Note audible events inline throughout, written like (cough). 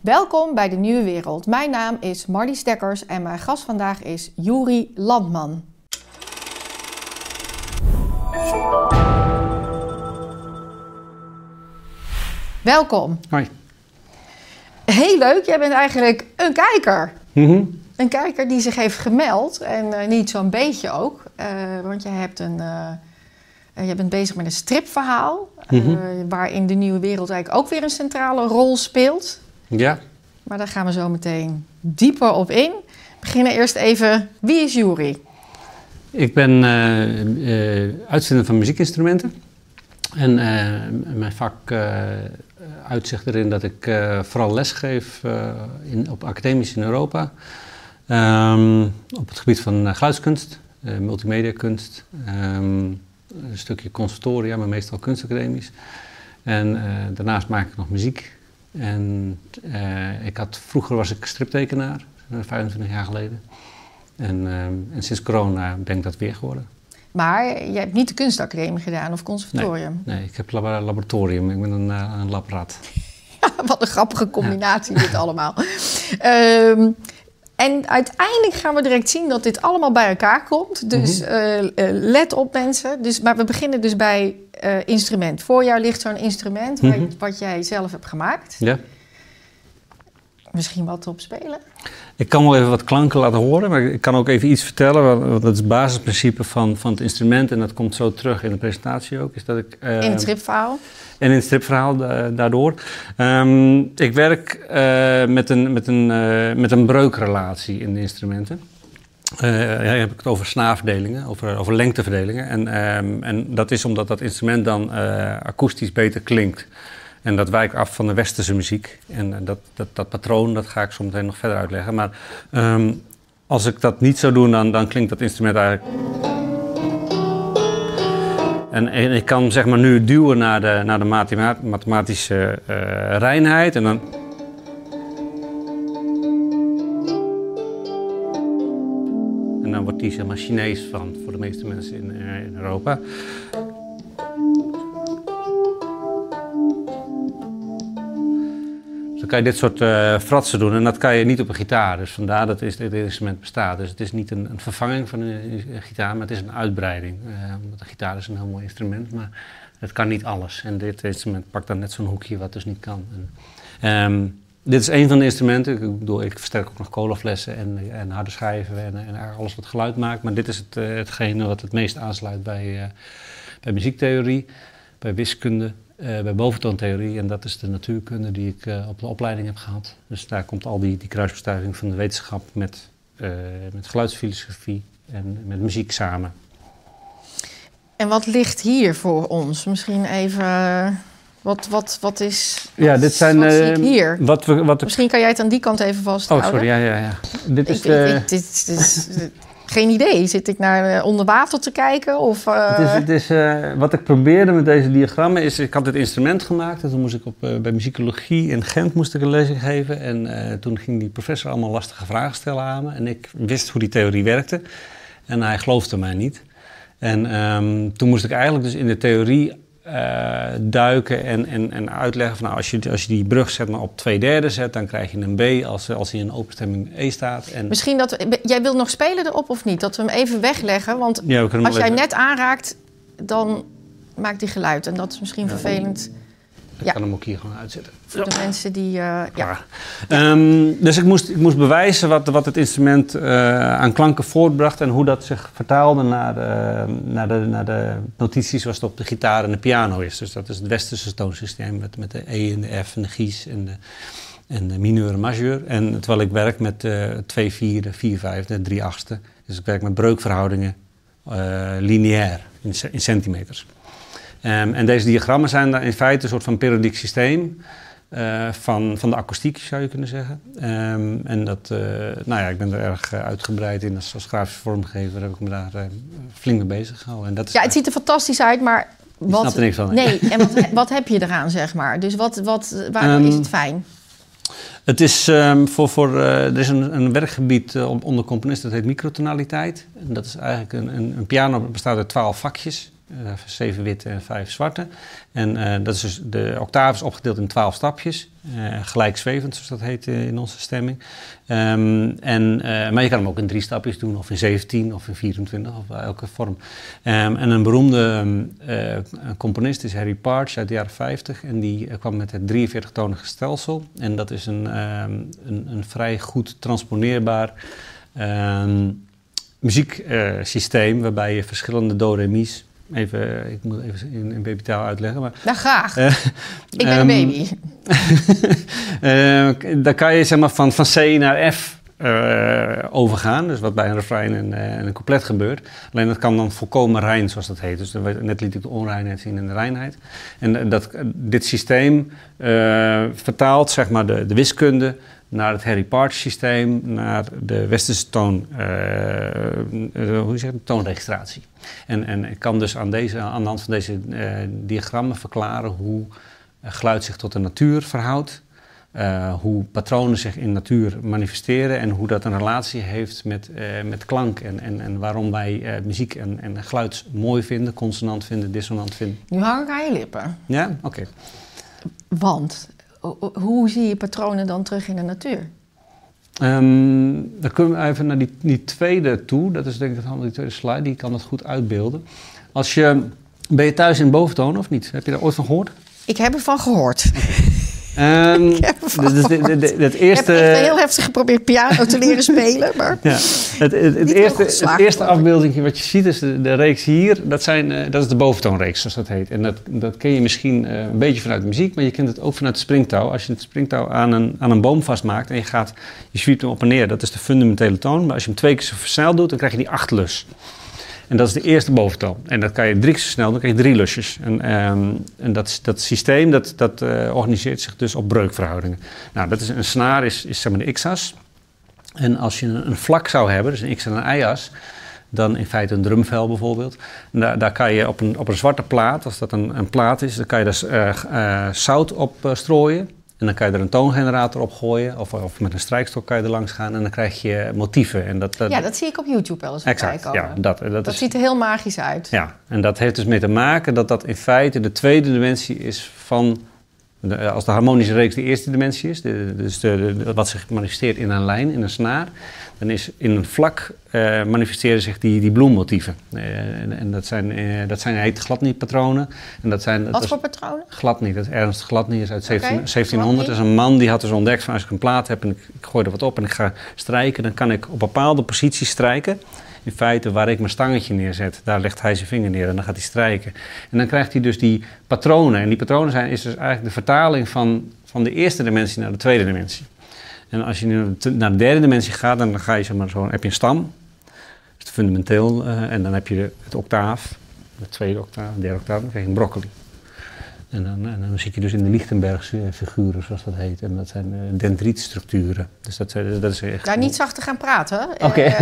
Welkom bij de Nieuwe Wereld. Mijn naam is Marlies Stekkers en mijn gast vandaag is Juri Landman. Welkom. Hoi. Heel leuk, jij bent eigenlijk een kijker. Mhm. Een kijker die zich heeft gemeld en eh, niet zo'n beetje ook. eh, want jij hebt een, eh, je bent bezig met een stripverhaal. Mhm. waarin de nieuwe wereld eigenlijk ook weer een centrale rol speelt. Ja, Maar daar gaan we zo meteen dieper op in. We beginnen eerst even, wie is Juri? ik ben eh, eh, uitvinder van muziekinstrumenten. En eh, mijn vak uitzicht erin dat ik vooral lesgeef uh, in, op academisch in Europa. Um, op het gebied van uh, geluidskunst, uh, multimediakunst, um, een stukje conservatoria, maar meestal kunstacademisch. En uh, daarnaast maak ik nog muziek. En ik had, vroeger was ik striptekenaar, 25 jaar geleden. En, en sinds corona ben ik dat weer geworden. Maar je hebt niet de kunstacademie gedaan of conservatorium? Nee, nee ik heb lab laboratorium. Ik ben een, een labrat. (laughs) Wat een grappige combinatie ja. dit allemaal. Um, en uiteindelijk gaan we direct zien dat dit allemaal bij elkaar komt. Dus mm -hmm. uh, uh, let op mensen. Dus, maar we beginnen dus bij uh, instrument. Voor jou ligt zo'n instrument mm -hmm. wat, wat, jij zelf hebt gemaakt. Ja. Misschien wat op spelen? Ik kan wel even wat klanken laten horen, maar ik kan ook even iets vertellen. Want dat is het basisprincipe van, van het instrument en dat komt zo terug in de presentatie ook. Is dat ik, uh, in het stripverhaal? En in het stripverhaal da daardoor. Um, ik werk uh, met, een, met, een, uh, met een breukrelatie in de instrumenten. Uh, ja, heb ik het over snaarverdelingen, over, over lengteverdelingen. En, um, en dat is omdat dat instrument dan akoestisch beter klinkt. En dat wijkt af van de westerse muziek. En dat, dat, dat patroon, dat ga ik zo meteen nog verder uitleggen. Maar um, als ik dat niet zou doen, dan, dan klinkt dat instrument eigenlijk... En, ik kan zeg maar nu duwen naar de, naar de mathema mathematische uh, reinheid. En dan... En dan wordt die zeg maar Chinees van voor de meeste mensen in, in Europa. Dan kan je dit soort uh, fratsen doen en dat kan je niet op een gitaar. Dus vandaar dat dit instrument bestaat. Dus het is niet een, een vervanging van een, een, gitaar, maar het is een uitbreiding. Uh, de gitaar is een heel mooi instrument, maar het kan niet alles. En dit instrument pakt dan net zo'n hoekje wat dus niet kan. En, um, dit is een van de instrumenten. Ik bedoel, ik versterk ook nog colaflessen en, en harde schijven en, en, alles wat geluid maakt. Maar dit is het, uh, hetgene wat het meest aansluit bij, bij muziektheorie, bij wiskunde. Uh, bij boventoontheorie. En dat is de natuurkunde die ik uh, op de opleiding heb gehad. Dus daar komt al die, die kruisbestuiving van de wetenschap met, uh, met geluidsfilosofie en met muziek samen. En wat ligt hier voor ons? Misschien even. Wat, wat, wat is. Wat, ja, dit zijn. wat hier? Wat we, wat Misschien kan jij het aan die kant even vasthouden. Oh, sorry, ja, ja, ja. Dit is. Ik, de... ik, dit, dit geen idee. Zit ik naar onder water te kijken? Of, uh... het is, het is, uh, wat ik probeerde met deze diagrammen is, ik had dit instrument gemaakt. En toen moest ik op, bij muzikologie in Gent moest ik een lezing geven. En toen ging die professor allemaal lastige vragen stellen aan me. En ik wist hoe die theorie werkte. En hij geloofde mij niet. En um, toen moest ik eigenlijk dus in de theorie uh, duiken en, en, en uitleggen van nou, als, je, als je die brug zeg maar, op twee derde zet, dan krijg je een B als, als hij in openstemming E staat. En Misschien dat jij wilt nog spelen erop of niet? Dat we hem even wegleggen, want ja, als jij net aanraakt, dan maakt hij geluid en dat is misschien ja, vervelend. Ik ja. kan hem ook hier gewoon uitzetten. Voor de mensen die. Uh, ja. Um, dus ik moest, ik moest bewijzen wat, wat het instrument uh, aan klanken voortbracht en hoe dat zich vertaalde naar de, naar, de, naar de notities zoals het op de gitaar en de piano is. Dus dat is het westerse toonsysteem met, met de E en de F en de G's en de, en de mineur en majeur. En terwijl ik werk met uh, twee vierde, vier vijfde, drie achtste. Dus ik werk met breukverhoudingen lineair in, in centimeters. Um, en deze diagrammen zijn dan in feite een soort van periodiek systeem uh, van, van de akoestiek, zou je kunnen zeggen. Um, en dat, uh, nou ja, ik ben er erg uh, uitgebreid in als, als grafische vormgever, heb ik me daar flink mee bezig gehouden. En dat is ja, het ziet er fantastisch uit, maar wat... Ik snap er niks van. Nee, en wat, wat heb je eraan, zeg maar? Dus wat, wat, waarom um, is het fijn? Het is um, voor, voor er is een, een werkgebied onder componisten dat heet microtonaliteit. En dat is eigenlijk een, een, een piano bestaat uit twaalf vakjes. Uh, zeven witte en vijf zwarte. En uh, dat is dus de octaaf is opgedeeld in twaalf stapjes. Uh, gelijkzwevend, zoals dat heet in onze stemming. Um, en, maar je kan hem ook in drie stapjes doen, of in 17 of in 24, of elke vorm. Um, en een beroemde componist is Harry Partch uit de jaren 50. En die kwam met het 43-tonige stelsel. En dat is een, een, een vrij goed transponeerbaar muzieksysteem waarbij je verschillende do, re, mi's Even, ik moet even in, in babytaal uitleggen. Maar, nou, graag. Uh, ik ben een ehm, baby. (laughs) uh, dan kan je zeg maar van, van C naar F uh, overgaan. Dus wat bij een refrein en, en, een couplet gebeurt. Alleen dat kan dan volkomen rein, zoals dat heet. Dus net liet ik de onreinheid zien en de reinheid. En dat, dit systeem vertaalt zeg maar de, de wiskunde naar het Harry Partch systeem, naar de westerse toon, hoe zeg je, toonregistratie. En, en ik kan dus aan, deze, aan de hand van deze uh, diagrammen verklaren hoe geluid zich tot de natuur verhoudt. Uh, hoe patronen zich in natuur manifesteren en hoe dat een relatie heeft met, met klank. En, en, en waarom wij muziek en, en geluid mooi vinden, consonant vinden, dissonant vinden. Nu hang ik aan je lippen. Ja, oké. Want hoe zie je patronen dan terug in de natuur? Um, dan kunnen we even naar die, die, tweede toe. Dat is denk ik het handel, die tweede slide. Die kan dat goed uitbeelden. Als je, ben je thuis in boventoon of niet? Heb je daar ooit van gehoord? Ik heb ervan gehoord. Um, ik heb dus de, het eerste... Ik heb heel heftig geprobeerd piano te leren spelen, maar... Ja. Het, het, het eerste, het eerste afbeelding wat je ziet is de, reeks hier. Dat, zijn, uh, dat is de boventoonreeks, zoals dat heet. En dat, dat ken je misschien uh, een beetje vanuit muziek, maar je kent het ook vanuit het springtouw. Als je het springtouw aan een, aan een boom vastmaakt en je gaat, je zwiept hem op en neer, dat is de fundamentele toon. Maar als je hem twee keer zo versneld doet, dan krijg je die achtlus. En dat is de eerste boventoon. En dat kan je drie keer zo snel, dan krijg je drie lusjes. En, um, en dat, dat systeem dat, dat uh, organiseert zich dus op breukverhoudingen. Nou, dat is, een snaar is, is zeg maar de x-as. En als je een, vlak zou hebben, dus een x- en een y-as, dan in feite een drumvel bijvoorbeeld. Daar, daar kan je op een, op een zwarte plaat, als dat een, een plaat is, dan kan je daar uh, uh, zout op strooien. En dan kan je er een toongenerator op gooien. Of, of met een strijkstok kan je er langs gaan. En dan krijg je motieven. En dat, ja, dat zie ik op YouTube wel eens exact, ja, dat, dat, dat ziet er heel magisch uit. Ja, en dat heeft dus mee te maken dat dat in feite de tweede dimensie is van... De, als de harmonische reeks de eerste dimensie is, de, dus de, wat zich manifesteert in een lijn, in een snaar, dan is in een vlak uh, manifesteren zich die, die bloemmotieven. Uh, en, en, dat zijn, uh, dat zijn heet gladnie-patronen. En dat zijn, Wat voor patronen? Gladnie, dat is Ernst Gladnie, is uit okay. 17, 1700. Dat is een man die had dus ontdekt van als ik een plaat heb en ik, ik gooi er wat op en ik ga strijken, dan kan ik op bepaalde posities strijken. In feite, waar ik mijn stangetje neerzet, daar legt hij zijn vinger neer en dan gaat hij strijken. En dan krijgt hij dus die patronen. En die patronen zijn, is dus eigenlijk de vertaling van, van de eerste dimensie naar de tweede dimensie. En als je nu naar de derde dimensie gaat, dan ga je, zeg maar, zo, heb je een stam. Dat is fundamenteel. Uh, en dan heb je het octaaf, de tweede octaaf, de derde octaaf, dan krijg je een broccoli. En dan, en dan zit je dus in de Lichtenbergse figuren, zoals dat heet. En dat zijn uh, dendrietstructuren. Dus dat, dat is echt... Ja, niet zacht te gaan praten. Oké. Uh,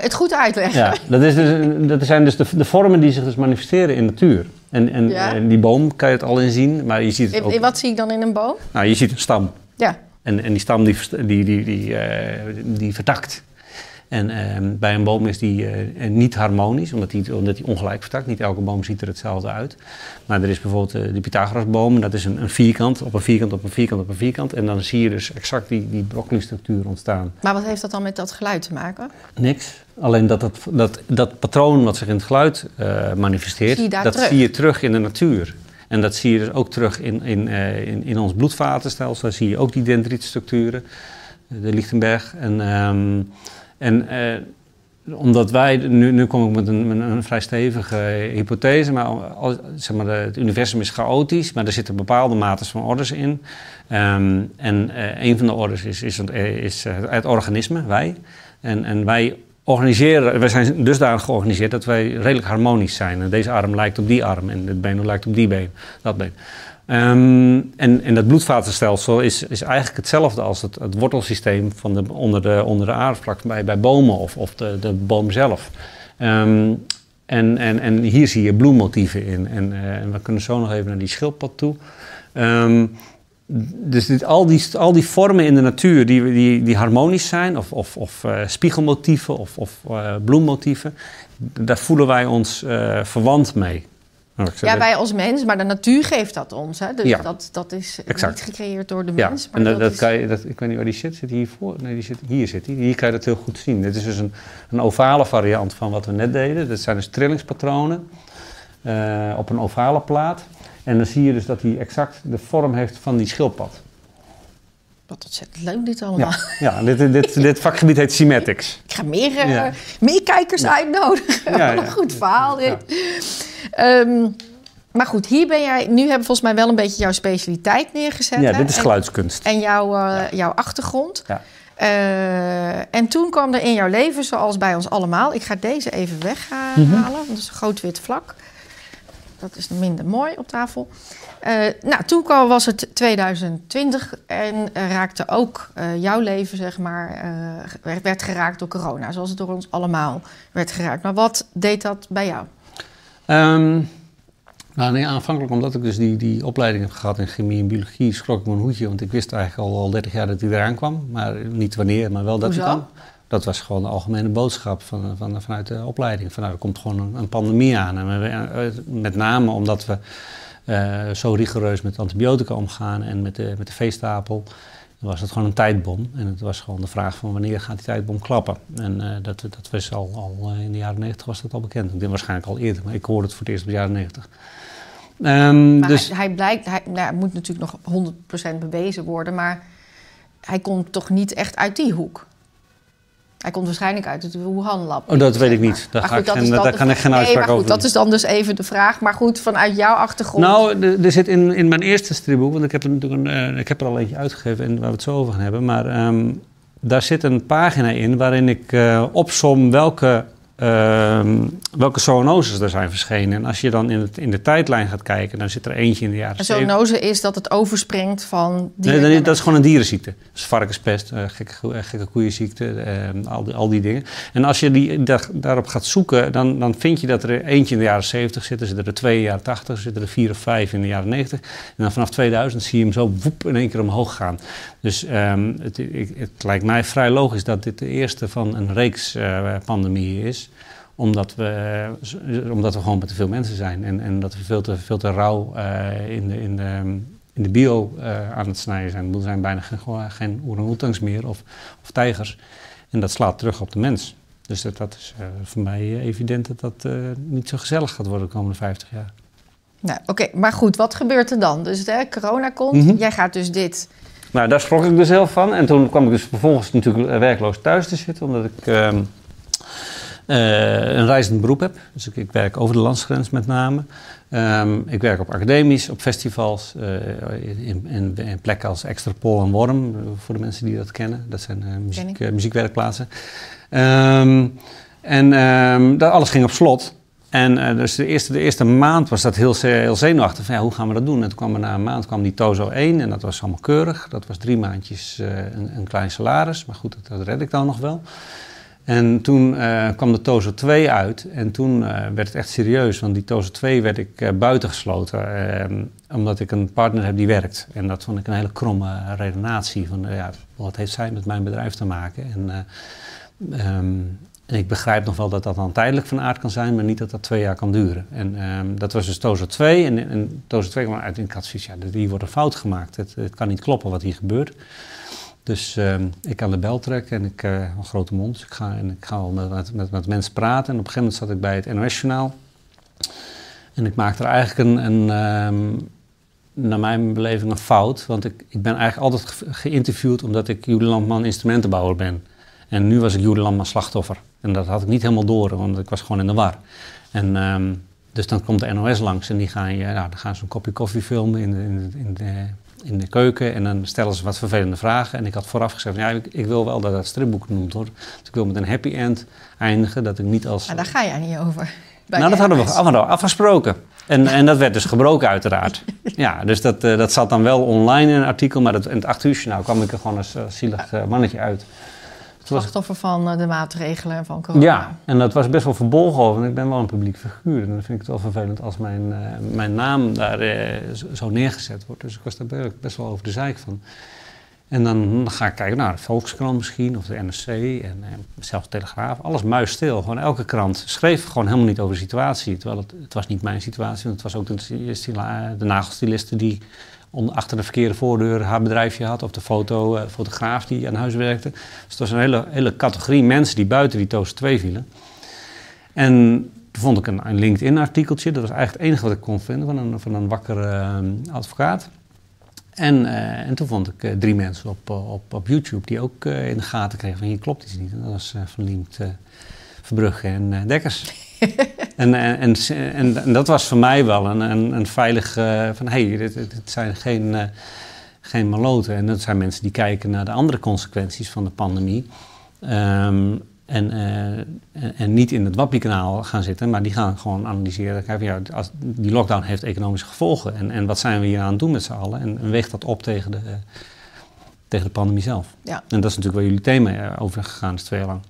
het goed uitleggen. Ja, dat, is dus, dat zijn dus de, de vormen die zich dus manifesteren in natuur. En, en, ja. en, die boom kan je het al in zien, maar je ziet het ook... Wat zie ik dan in een boom? Nou, je ziet een stam. Ja. En, en die stam die, die, die, die, uh, die vertakt. En uh, bij een boom is die uh, niet harmonisch, omdat die, omdat die ongelijk vertakt. Niet elke boom ziet er hetzelfde uit. Maar er is bijvoorbeeld uh, de Pythagorasboom, dat is een, een, vierkant, op een vierkant, op een vierkant, op een vierkant. En dan zie je dus exact die, die ontstaan. Maar wat heeft dat dan met dat geluid te maken? Niks. Alleen dat, dat, dat, dat patroon wat zich in het geluid manifesteert, zie dat terug? zie je terug in de natuur. En dat zie je dus ook terug in, in, in, in, ons bloedvatenstelsel. Daar zie je ook die dendrietstructuren, de Lichtenberg. En, um, en uh, omdat wij, nu, nu kom ik met een, een vrij stevige hypothese, maar, zeg maar het universum is chaotisch, maar er zitten bepaalde maten van orders in. Um, en uh, een van de orders is, is, is het organisme, wij. En, en wij organiseren, wij zijn dusdanig georganiseerd dat wij redelijk harmonisch zijn. Deze arm lijkt op die arm en dit been lijkt op die been, dat been. Um, en, en dat bloedvatenstelsel is, is eigenlijk hetzelfde als het, het wortelsysteem van de, onder, de, onder de aardvlak bij, bij bomen of, of de, de boom zelf. Um, en, en, en hier zie je bloemmotieven in. En, uh, en we kunnen zo nog even naar die schildpad toe. Um, dus dit, al, die, al die vormen in de natuur die, die, die harmonisch zijn, of, of, of uh, spiegelmotieven of, of uh, bloemmotieven, daar voelen wij ons verwant mee. Nou, zeg Ja, dat- wij als mens, maar de natuur geeft dat ons. Hè? Dus Ja. dat, dat is Exact. niet gecreëerd door de Ja, mens. Maar en dat, dat dat is- kan je, dat, ik weet niet waar die zit. Zit die hiervoor? Nee, die zit, hier zit hij. Hier kan je dat heel goed zien. Dit is dus een, een ovale variant van wat we net deden. Dat zijn dus trillingspatronen eh, op een ovale plaat. En dan zie je dus dat hij exact de vorm heeft van die schildpad. Wat ontzettend leuk dit allemaal. Ja, ja dit, dit, dit vakgebied heet Cymatics. Ik ga meer, eh, Ja. meer kijkers uitnodigen. Ja, ja. Wat een goed verhaal dit. Ehm, maar goed, hier ben jij... Nu hebben we volgens mij wel een beetje jouw specialiteit neergezet. Ja, hè? dit is geluidskunst. En jouw, eh, jouw achtergrond. Ja. Eh, en toen kwam er in jouw leven, zoals bij ons allemaal... Ik ga deze even weghalen, Mhm. want dat is een groot wit vlak. Dat is minder mooi op tafel. Eh, nou, toen kwam, was het 2020 en eh, raakte ook eh, jouw leven, zeg maar, werd, werd geraakt door corona. Zoals het door ons allemaal werd geraakt. Maar wat deed dat bij jou? Ehm, nou, nee, aanvankelijk omdat ik dus die, die opleiding heb gehad in chemie en biologie, schrok ik mijn hoedje. Want ik wist eigenlijk al, al 30 jaar dat hij eraan kwam. Maar niet wanneer, maar wel dat hij Hoezo? kwam. Dat was gewoon de algemene boodschap van, van, vanuit de opleiding. Van, nou, er komt gewoon een, een pandemie aan. En we, eh, met name omdat we eh, zo rigoureus met antibiotica omgaan en met de, met de veestapel. Dan was het gewoon een tijdbom. En het was gewoon de vraag van wanneer gaat die tijdbom klappen. En eh, dat, dat was al, al in de jaren 90 was dat al bekend. Ik denk waarschijnlijk al eerder, maar ik hoorde het voor het eerst in de jaren 90. Ehm, Maar dus, hij, hij blijkt, hij, nou, moet natuurlijk nog 100% bewezen worden, maar hij komt toch niet echt uit die hoek? Hij komt waarschijnlijk uit het Wuhan-lab. Oh, dat weet ik niet. Daar ga ik daar kan ik geen nee, uitspraak maar goed, over Dat is dan dus even de vraag. Maar goed, vanuit jouw achtergrond. Nou, er zit in, in mijn eerste stripboek, want ik heb er natuurlijk een, eh, ik heb er al eentje uitgegeven en waar we het zo over gaan hebben. Maar ehm, daar zit een pagina in waarin ik eh, opsom welke, ehm, welke zoonoses er zijn verschenen. En als je dan in, het, in de tijdlijn gaat kijken, dan zit er eentje in de jaren Een 70. zoonose is dat het overspringt van dier Nee, dat is, dat is gewoon een dierenziekte. Dus varkenspest, eh, gekke, eh, gekke koeienziekte, eh, al, die, al die dingen. En als je die, daar- daarop gaat zoeken, dan, dan vind je dat er eentje in de jaren 70 zit, er zitten er twee in de jaren 80, er zitten er vier of vijf in de jaren 90. En dan vanaf 2000 zie je hem zo woep in één keer omhoog gaan. Dus ehm, het, ik, het lijkt mij vrij logisch dat dit de eerste van een reeks eh pandemieën is omdat we, omdat we gewoon met te veel mensen zijn en, en dat we veel te, veel te rauw eh, in, de, in, de, in de bio eh, aan het snijden zijn. Er zijn bijna geen, geen orang-oetangs meer of, of tijgers. En dat slaat terug op de mens. Dus dat, dat is eh, voor mij evident dat dat niet zo gezellig gaat worden de komende 50 jaar. Nou, Oké, maar goed, wat gebeurt er dan? Dus hè, corona komt, Mhm. jij gaat dus dit... Nou, daar schrok ik dus heel van. En toen kwam ik dus vervolgens natuurlijk werkloos thuis te zitten, omdat ik ehm, eh, een reizend beroep heb. Dus ik, ik werk over de landsgrens met name. Ehm, ik werk op academies, op festivals, eh, in, in, in plekken als Extrapol en Worm, eh, voor de mensen die dat kennen. Dat zijn eh, muziek, eh, muziekwerkplaatsen. Ehm, en ehm, dat alles ging op slot. En eh, dus de eerste, de eerste maand was dat heel, heel zenuwachtig. Van, ja, hoe gaan we dat doen? En toen kwam er na een maand kwam die Tozo 1 en dat was allemaal keurig. Dat was drie maandjes eh, een, een klein salaris. Maar goed, dat, dat red ik dan nog wel. En toen eh, kwam de Tozo 2 uit en toen eh, werd het echt serieus. Want die Tozo 2 werd ik eh, buitengesloten. eh, omdat ik een partner heb die werkt. En dat vond ik een hele kromme redenatie. Van, ja, wat heeft zij met mijn bedrijf te maken? En, eh, ehm, en ik begrijp nog wel dat dat dan tijdelijk van aard kan zijn, maar niet dat dat twee jaar kan duren. En ehm, dat was dus Tozo 2. En, en Tozo 2 kwam uit had zoiets, ja, hier wordt een fout gemaakt. Het, het kan niet kloppen wat hier gebeurt. Dus ehm, ik aan de bel trekken en ik heb een grote mond. Dus ik ga, en ik ga wel met, met, met, mensen praten. En op een gegeven moment zat ik bij het NOS-journaal. En ik maakte er eigenlijk een, een ehm, naar mijn beleving, een fout. Want ik, ik ben eigenlijk altijd ge- geïnterviewd omdat ik Julie Landman instrumentenbouwer ben. En nu was ik Julie Landman slachtoffer. En dat had ik niet helemaal door, want ik was gewoon in de war. En ehm, dus dan komt de NOS langs en die gaan, je, nou, dan gaan ze een kopje koffie filmen in de, in, de, in, de, in de keuken. En dan stellen ze wat vervelende vragen. En ik had vooraf gezegd, ja, ik, ik wil wel dat dat stripboek genoemd wordt. Dus ik wil met een happy end eindigen, dat ik niet als... Maar daar ga jij niet over. nou, dat hadden we hadden afgesproken. En, en dat werd dus gebroken uiteraard. (laughs) Ja, dus dat, eh, dat zat dan wel online in een artikel, maar dat, in het acht uur journaal kwam ik er gewoon als eh, zielig eh, mannetje uit. Slachtoffer van eh, de maatregelen van corona. ja, en dat was best wel verbolgen over. Want ik ben wel een publiek figuur. En dan vind ik het wel vervelend als mijn, eh, mijn naam daar eh, zo- neergezet wordt. Dus ik was daar be- best wel over de zeik van. En dan ga ik kijken naar de Volkskrant misschien, of de NRC en, en zelfs Telegraaf. Alles muisstil. Gewoon elke krant schreef gewoon helemaal niet over de situatie. Terwijl het, het was niet mijn situatie, want het was ook de, de nagelstiliste die achter de verkeerde voordeur haar bedrijfje had. Of de foto, uh, fotograaf die aan huis werkte. Dus het was een hele, hele categorie mensen die buiten die Toast 2 vielen. En toen vond ik een, een LinkedIn-artikeltje. Dat was eigenlijk het enige wat ik kon vinden van een, van een wakkere uh, advocaat. En, uh, en toen vond ik drie mensen op, op, op YouTube die ook in de gaten kregen van hier klopt iets niet. En dat was Van Liemt, Verbrugge en Dekkers. (laughs) en, en, en, en, dat was voor mij wel een, een, een veilig van hé, hey, dit, dit, zijn geen, geen maloten. En dat zijn mensen die kijken naar de andere consequenties van de pandemie. Um, en, uh, en niet in het WAPI-kanaal gaan zitten, maar die gaan gewoon analyseren. Kijken, ja, als, die lockdown heeft economische gevolgen. En, en wat zijn we hier aan het doen met z'n allen? En, en weegt dat op tegen de, uh, tegen de pandemie zelf. Ja. En dat is natuurlijk waar jullie thema over gegaan is twee jaar lang.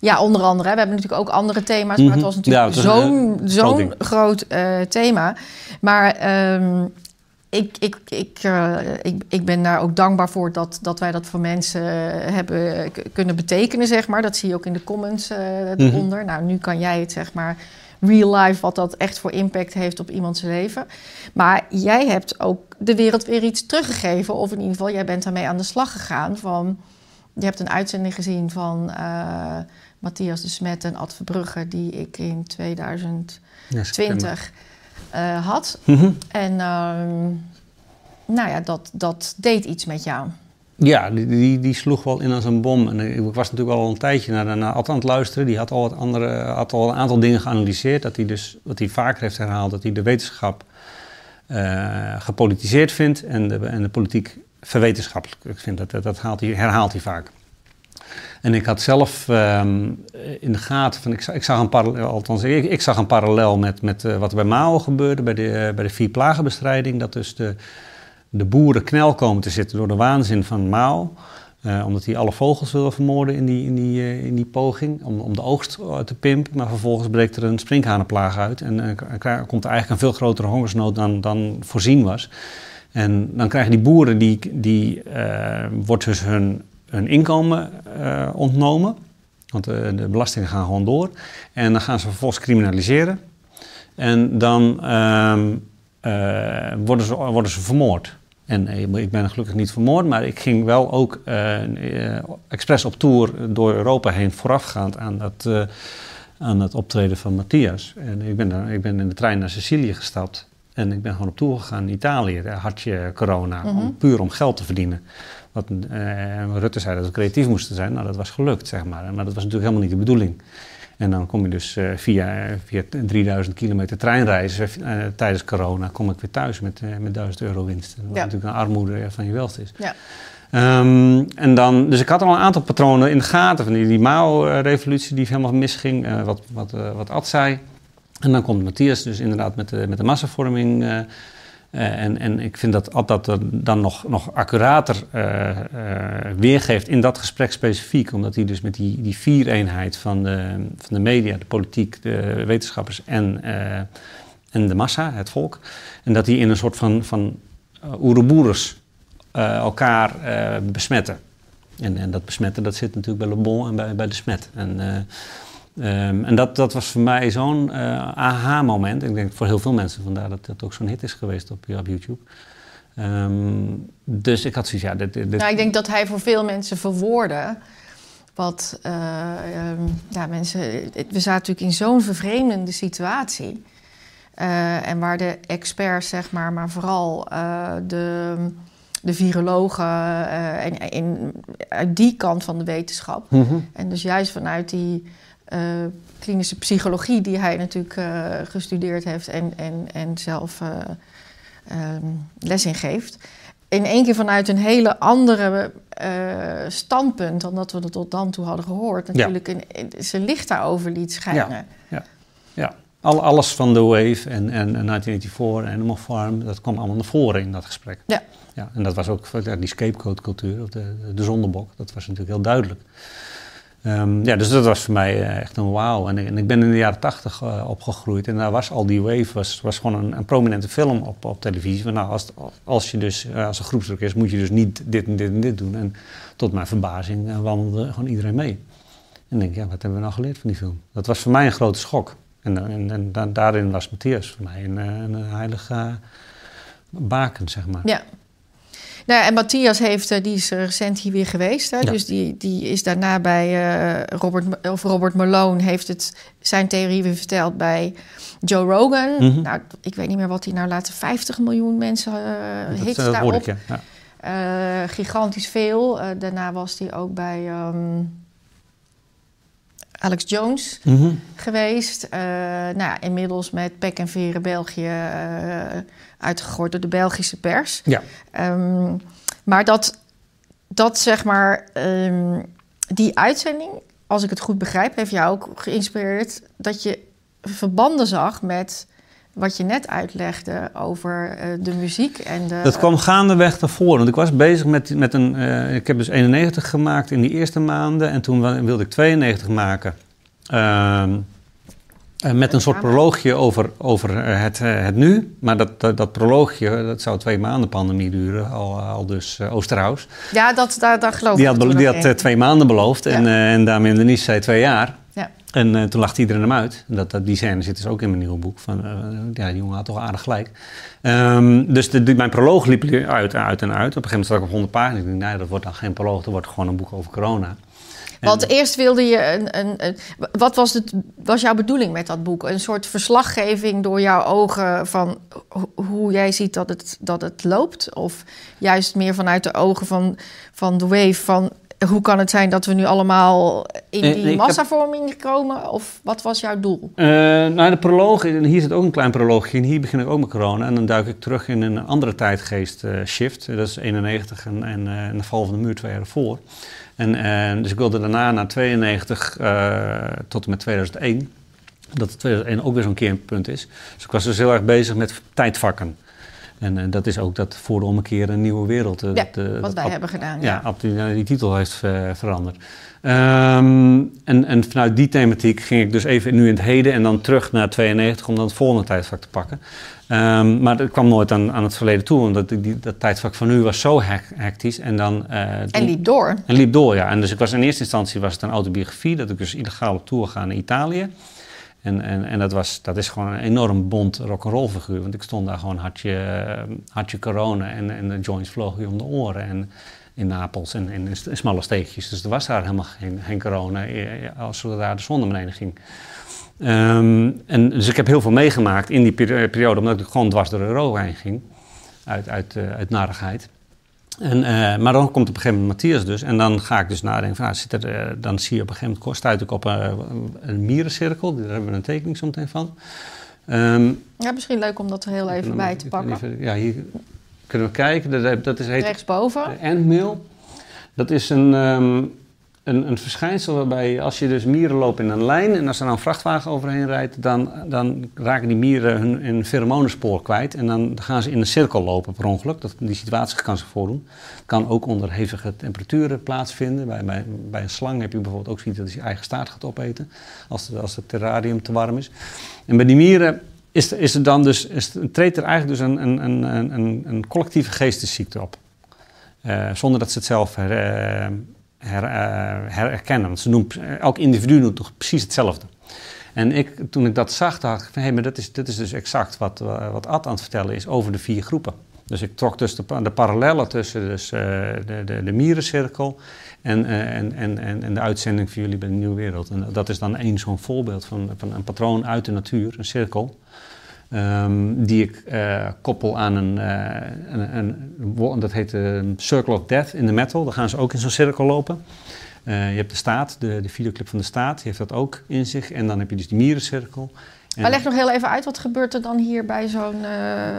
Ja, onder andere. We hebben natuurlijk ook andere thema's, maar het was natuurlijk ja, zo'n zo'n groot thema. Maar um, ik, ik, ik, uh, ik, ik ben daar ook dankbaar voor dat, dat wij dat voor mensen hebben kunnen betekenen, zeg maar. Dat zie je ook in de comments uh, eronder. Mm Nou, nu kan jij het, zeg maar, real life, wat dat echt voor impact heeft op iemands leven. Maar jij hebt ook de wereld weer iets teruggegeven. Of in ieder geval, jij bent daarmee aan de slag gegaan. Van, je hebt een uitzending gezien van uh, Matthias de Smet en Ad Verbrugge... die ik in 2020... Uh, had. Mm -hmm. En uh, nou ja, dat, dat deed iets met jou. Ja, die, die, die, sloeg wel in als een bom. En ik was natuurlijk al een tijdje naar, naar Ad aan het luisteren. Die had al, wat andere, had al een aantal dingen geanalyseerd. Dat hij dus, wat hij vaker heeft herhaald, dat hij de wetenschap uh, gepolitiseerd vindt en de, en de politiek verwetenschappelijk vindt. Dat, dat, dat haalt hij, herhaalt hij vaak. En ik had zelf um, in de gaten, van, ik, zag, een parallel, althans ik, zag een parallel met, met uh, wat er bij Mao gebeurde, bij de, uh, bij de vier plagenbestrijding. Dat dus de, de boeren knel komen te zitten door de waanzin van Mao. Uh, omdat hij alle vogels wilde vermoorden in die, in die, in die poging, om, om de oogst te pimpen. Maar vervolgens breekt er een sprinkhanenplaag uit en komt er eigenlijk een veel grotere hongersnood dan, dan voorzien was. En dan krijgen die boeren, die, die wordt dus hun hun inkomen uh, ontnomen. Want de, eh, de, belastingen gaan gewoon door. En dan gaan ze vervolgens criminaliseren. En dan uh, uh, worden, ze, worden ze vermoord. En ik ben gelukkig niet vermoord, maar ik ging wel ook expres op tour door Europa heen voorafgaand aan dat, aan het optreden van Matthias. En ik ben, ik ben in de trein naar Sicilië gestapt. En ik ben gewoon op tour gegaan in Italië. Daar had je corona, om, mhm. puur om geld te verdienen. Wat, uh, Rutte zei dat we creatief moesten zijn. Nou, dat was gelukt, zeg maar. Maar dat was natuurlijk helemaal niet de bedoeling. En dan kom je dus uh, via, via 3000 kilometer treinreizen tijdens corona... kom ik weer thuis met, met 1000 euro winst. Wat ja. natuurlijk een armoede van je welst is. Ja. Um, en dan, dus ik had al een aantal patronen in de gaten van die, die Mao-revolutie die helemaal misging, wat, wat, wat Ad zei. En dan komt Matthias dus inderdaad met de, met de massavorming uh, en, en ik vind dat dat dan nog, nog accurater uh, uh, weergeeft in dat gesprek specifiek. Omdat hij dus met die, die vier-eenheid van de, van de media, de politiek, de wetenschappers en, en de massa, het volk. En dat die in een soort van, van oeroboeres elkaar besmetten. En, en dat besmetten dat zit natuurlijk bij Le Bon en bij, bij de smet. En, Um, en dat, dat was voor mij zo'n uh, aha-moment. Ik denk voor heel veel mensen, vandaar dat het ook zo'n hit is geweest op, op YouTube. Um, dus ik had zoiets, ja... Dit. Nou, ik denk dat hij voor veel mensen verwoordde... wat uh, um, ja, mensen... We zaten natuurlijk in zo'n vervreemdende situatie. En waar de experts, zeg maar, maar vooral de, de virologen... en, en, uit die kant van de wetenschap... Mm -hmm. en dus juist vanuit die uh, klinische psychologie, die hij natuurlijk uh, gestudeerd heeft en, en, en zelf uh, um, les in geeft. In één keer vanuit een hele andere standpunt dan dat we er tot dan toe hadden gehoord. Natuurlijk ja. in, zijn licht daarover liet schijnen. Ja, ja. ja. Al, alles van The Wave en, en, en 1984 en Animal Farm, dat kwam allemaal naar voren in dat gesprek. Ja. Ja en dat was ook die scapegoat cultuur, of de, de zondebok, dat was natuurlijk heel duidelijk. Ehm, ja, dus dat was voor mij eh, echt een wauw. En, ik ben in de jaren tachtig uh, opgegroeid en daar was al die wave, was, was gewoon een, een prominente film op, op televisie. Van, nou, als, als je dus uh, als een groepsdruk is, moet je dus niet dit en dit en dit doen. En tot mijn verbazing wandelde gewoon iedereen mee. En denk ja, wat hebben we nou geleerd van die film? Dat was voor mij een grote schok. En, en, en daarin was Matthias voor mij een, een heilige baken, zeg maar. Ja, nou, en Matthias heeft, eh, die is recent hier weer geweest. Hè? Dus die, die is daarna bij uh, Robert, of Robert Malone heeft het, zijn theorie weer verteld bij Joe Rogan. Mhm. Nou, ik weet niet meer wat hij nou laatste 50 miljoen mensen uh, hits uh, daarop. Ik, ja. gigantisch veel. daarna was hij ook bij um, Alex Jones mhm. geweest. nou ja, inmiddels met Pek en Veren België uitgegooid door de Belgische pers. Ja. Ehm, maar dat, dat zeg maar, ehm, die uitzending, als ik het goed begrijp, heeft jou ook geïnspireerd dat je verbanden zag met wat je net uitlegde over uh, de muziek en de... Dat kwam gaandeweg ervoor. Want ik was bezig met, met een... Uh, ik heb dus 91 gemaakt in die eerste maanden. En toen wilde ik 92 maken. Uh, uh, met een soort proloogje over, over eh, het, het nu. Maar dat, dat, dat, proloogje, dat zou twee maanden pandemie duren, al, al dus Oosterhuis. Ja, dat, daar, daar geloof die ik. Had, die had twee maanden beloofd ja. en, en daarmee de Nies zei twee jaar. Ja. En toen lachte iedereen hem uit. Dat, dat, die scène zit dus ook in mijn nieuwe boek. Van, ja, die jongen had toch aardig gelijk. Um, dus de, mijn proloog liep uit, uit en uit. Op een gegeven moment zat ik op 100 pagina's. Ik dacht, nee, dat wordt dan geen proloog, dat wordt gewoon een boek over corona. Want eerst wilde je een. een, een, wat was, het, was jouw bedoeling met dat boek? Een soort verslaggeving door jouw ogen van hoe jij ziet dat het, dat het loopt? Of juist meer vanuit de ogen van, van de wave van hoe kan het zijn dat we nu allemaal in die nee, massavorming heb... komen? Of wat was jouw doel? Uh, nou, de proloog, en hier zit ook een klein proloogje in. Hier begin ik ook met corona. En dan duik ik terug in een andere tijdgeest uh, shift. Dat is 91 en, en, uh, en de val van de muur twee jaar ervoor. En, dus ik wilde daarna naar 92 tot en met 2001. Dat 2001 ook weer zo'n keerpunt is. Dus ik was dus heel erg bezig met tijdvakken. En uh, dat is ook dat voor om een keer een nieuwe wereld. Uh, ja, dat, uh, wat wij hebben gedaan. Ja, die, die, titel heeft veranderd. Um, en, en, vanuit die thematiek ging ik dus even nu in het heden en dan terug naar 92 om dan het volgende tijdvak te pakken. Um, maar dat kwam nooit aan, aan het verleden toe, omdat die, dat tijdvak van nu was zo hectisch. En, dan, en liep door. En liep door, ja. En dus ik was in eerste instantie was het een autobiografie, dat ik dus illegaal op tour ga naar Italië. En, en, en dat, was, dat is gewoon een enorm bond rock'n'roll figuur. Want ik stond daar gewoon, had je, corona en, en de joints vlogen je om de oren. En in Napels en in, in smalle steegjes. Dus er was daar helemaal geen, geen corona eh, eh, als daar de zon naar beneden ging. Um, en, dus ik heb heel veel meegemaakt in die periode, omdat ik gewoon dwars door Europa heen ging. Uit, uit, uh, uit narigheid. En, uh, maar dan komt op een gegeven moment Matthias dus. En dan ga ik dus nadenken van, ah, zit er, uh, dan zie je op een gegeven moment, stuit ik op een, een mierencirkel. Daar hebben we een tekening zo meteen van. Um, ja, misschien leuk om dat er heel even bij te pakken. Even, ja, hier kunnen we kijken. Dat, dat is heet Rechtsboven. Endmail. Dat is een, um, een, een verschijnsel waarbij als je dus mieren lopen in een lijn en als er dan een vrachtwagen overheen rijdt, dan, dan raken die mieren hun, hun pheromonenspoor kwijt en dan gaan ze in een cirkel lopen per ongeluk. Dat, die situatie kan zich voordoen. kan ook onder hevige temperaturen plaatsvinden. Bij, bij, bij een slang heb je bijvoorbeeld ook ziet dat hij zijn eigen staart gaat opeten als, als het terrarium te warm is. En bij die mieren is, is er dan dus, is, treedt er eigenlijk dus een, een, een, een, een collectieve geestesziekte op. Uh, zonder dat ze het zelf uh, her, uh, herkennen. Ze noemen, elk individu doet toch precies hetzelfde. En ik, toen ik dat zag, dacht ik van hé, hey, maar dat is, dat is dus exact wat, wat Ad aan het vertellen is over de vier groepen. Dus ik trok dus de, de parallellen tussen dus, de, de, de mierencirkel en, en, en, en, de uitzending van jullie bij de Nieuwe Wereld. En dat is dan één zo'n voorbeeld van, van een patroon uit de natuur, een cirkel. Um, die ik uh, koppel aan een, uh, een, een, dat heet uh, Circle of Death in de metal. Daar gaan ze ook in zo'n cirkel lopen. je hebt de staat, de, de videoclip van de staat, die heeft dat ook in zich. En dan heb je dus die mierencirkel. En maar leg nog heel even uit, wat gebeurt er dan hier bij zo'n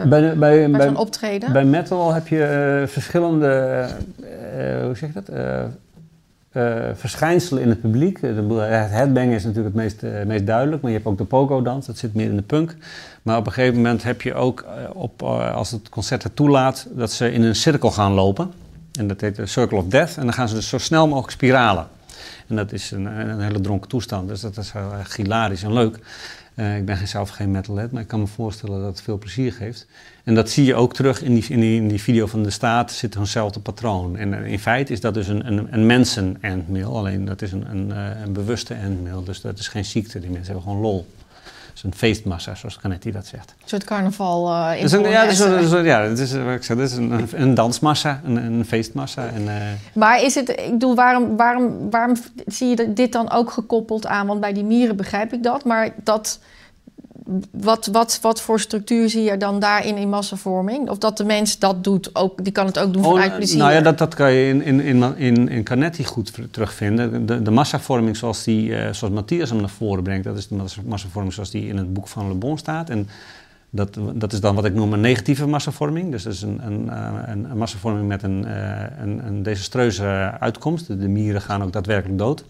bij, bij, bij, zo'n optreden? Bij metal heb je verschillende, hoe zeg je dat? Uh, verschijnselen in het publiek. Het headbang is natuurlijk het meest, uh, meest duidelijk, maar je hebt ook de pogo-dans, dat zit meer in de punk. Maar op een gegeven moment heb je ook, uh, op, als het concert het toelaat, dat ze in een cirkel gaan lopen. En dat heet de Circle of Death. En dan gaan ze dus zo snel mogelijk spiralen. En dat is een, een hele dronken toestand. Dus dat is heel hilarisch en leuk. Uh, ik ben zelf geen metalhead, maar ik kan me voorstellen dat het veel plezier geeft. En dat zie je ook terug in die, in die, in die video van de staat, zit eenzelfde patroon. En in feite is dat dus een, een, een mensen-endmail, alleen dat is een, een, een bewuste endmail. Dus dat is geen ziekte, die mensen hebben gewoon lol een feestmassa, zoals Canetti dat zegt. Een soort carnaval uh, in dus een, Ja, dus, dus, ja het is, wat ik zeg, het is een, een dansmassa, een, een feestmassa. En, uh... Maar is het, ik bedoel, waarom, waarom, waarom zie je dit dan ook gekoppeld aan? Want bij die mieren begrijp ik dat, maar dat wat, wat, wat voor structuur zie je dan daarin in massavorming? Of dat de mens dat doet, ook, die kan het ook doen vanuit oh, plezier? Nou ja, dat, dat kan je in, in, in, in, in Canetti goed terugvinden. De, de massavorming zoals, die, uh, zoals Matthias hem naar voren brengt... dat is de massavorming zoals die in het boek van Le Bon staat. En dat, dat is dan wat ik noem een negatieve massavorming. Dus dat is een, een, eh, een, een massavorming met een, uh, een, een desastreuze uitkomst. De, de mieren gaan ook daadwerkelijk dood.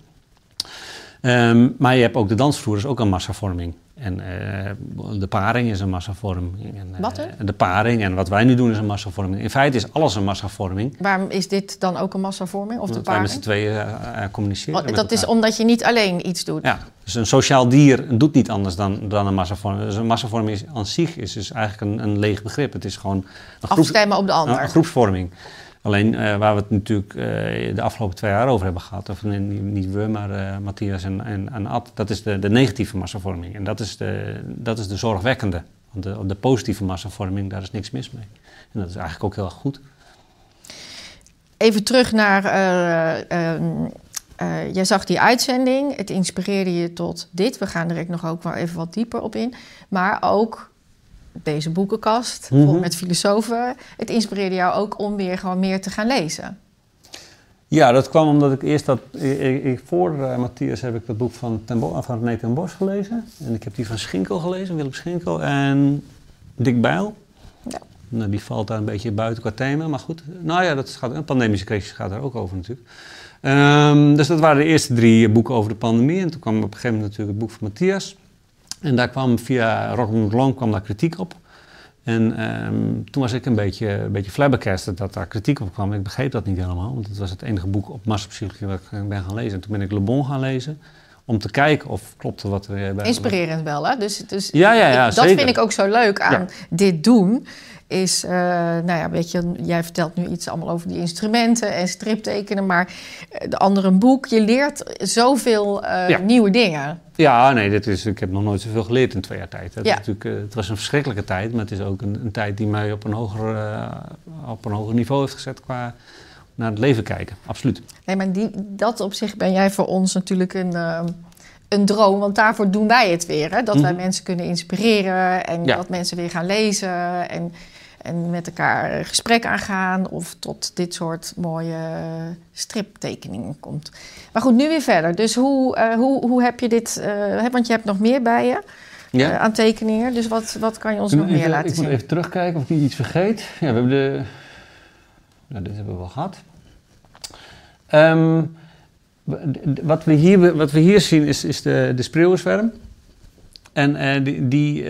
Um, maar je hebt ook de dansvloer, is ook een massavorming. En uh, de paring is een massavorming. En, uh, wat De paring en wat wij nu doen is een massavorming. In feite is alles een massavorming. Waarom is dit dan ook een massavorming? Of Omdat de paring? wij met z'n tweeën uh, communiceren. Oh, dat is omdat je niet alleen iets doet? Ja, dus een sociaal dier doet niet anders dan, dan een massavorming. Dus een massavorming is, aan zich is dus eigenlijk een, een leeg begrip. Het is gewoon... Een groep, Afstemmen op de ander. Een, een groepsvorming. Alleen uh, waar we het natuurlijk uh, de afgelopen twee jaar over hebben gehad, of niet we, maar uh, Matthias en, en, Ad, dat is de, de negatieve massavorming. En dat is de, dat is de zorgwekkende. Want de, de positieve massavorming, daar is niks mis mee. En dat is eigenlijk ook heel goed. Even terug naar. Ehm, jij zag die uitzending, het inspireerde je tot dit. We gaan direct nog ook wel even wat dieper op in. Maar ook deze boekenkast mm -hmm. met filosofen. Het inspireerde jou ook om weer gewoon meer te gaan lezen. Ja, dat kwam omdat ik eerst dat... Ik, ik, voor uh, Matthias heb ik dat boek van, ten Bo, van René ten Bos gelezen. En ik heb die van Schinkel gelezen, Willem Schinkel. En Dick Bijl. Ja. Nou, die valt daar een beetje buiten qua thema, maar goed. Nou ja, dat gaat, een pandemische crisis gaat daar ook over natuurlijk. Um, dus dat waren de eerste drie boeken over de pandemie. En toen kwam op een gegeven moment natuurlijk het boek van Matthias. En daar kwam via Rockland Long kwam daar kritiek op. En um, toen was ik een beetje, een beetje flabbergasted dat daar kritiek op kwam. Ik begreep dat niet helemaal, want het was het enige boek op massapsychologie wat ik ben gaan lezen. En toen ben ik Le Bon gaan lezen om te kijken of klopte wat er bij Inspirerend wel, hè? Dus, dus ja, ja, ja, ik, dat vind ik ook zo leuk aan dit doen is, uh, nou ja, weet je, jij vertelt nu iets allemaal over die instrumenten en striptekenen, maar eh, de andere een boek. Je leert zoveel uh, nieuwe dingen. Ja, nee, dit is, ik heb nog nooit zoveel geleerd in twee jaar tijd. Het, ja. natuurlijk, uh, het was een verschrikkelijke tijd, maar het is ook een, een tijd die mij op een, hoger, op een hoger niveau heeft gezet qua naar het leven kijken. Absoluut. Nee, maar die, dat op zich ben jij voor ons natuurlijk een een droom, want daarvoor doen wij het weer. Hè? Dat wij mhm. mensen kunnen inspireren en dat mensen weer gaan lezen. En en met elkaar gesprek aangaan of tot dit soort mooie striptekeningen komt. Maar goed, nu weer verder. Dus hoe, uh, hoe, hoe heb je dit, uh, want je hebt nog meer bij je ja. uh, aan tekeningen. Dus wat, wat kan je ons nog meer laten zien? Ik moet even terugkijken of ik niet iets vergeet. Ja, we hebben de... Nou, dit hebben we wel gehad. Um, wat, we hier, wat we hier zien is, is de, de. En die... die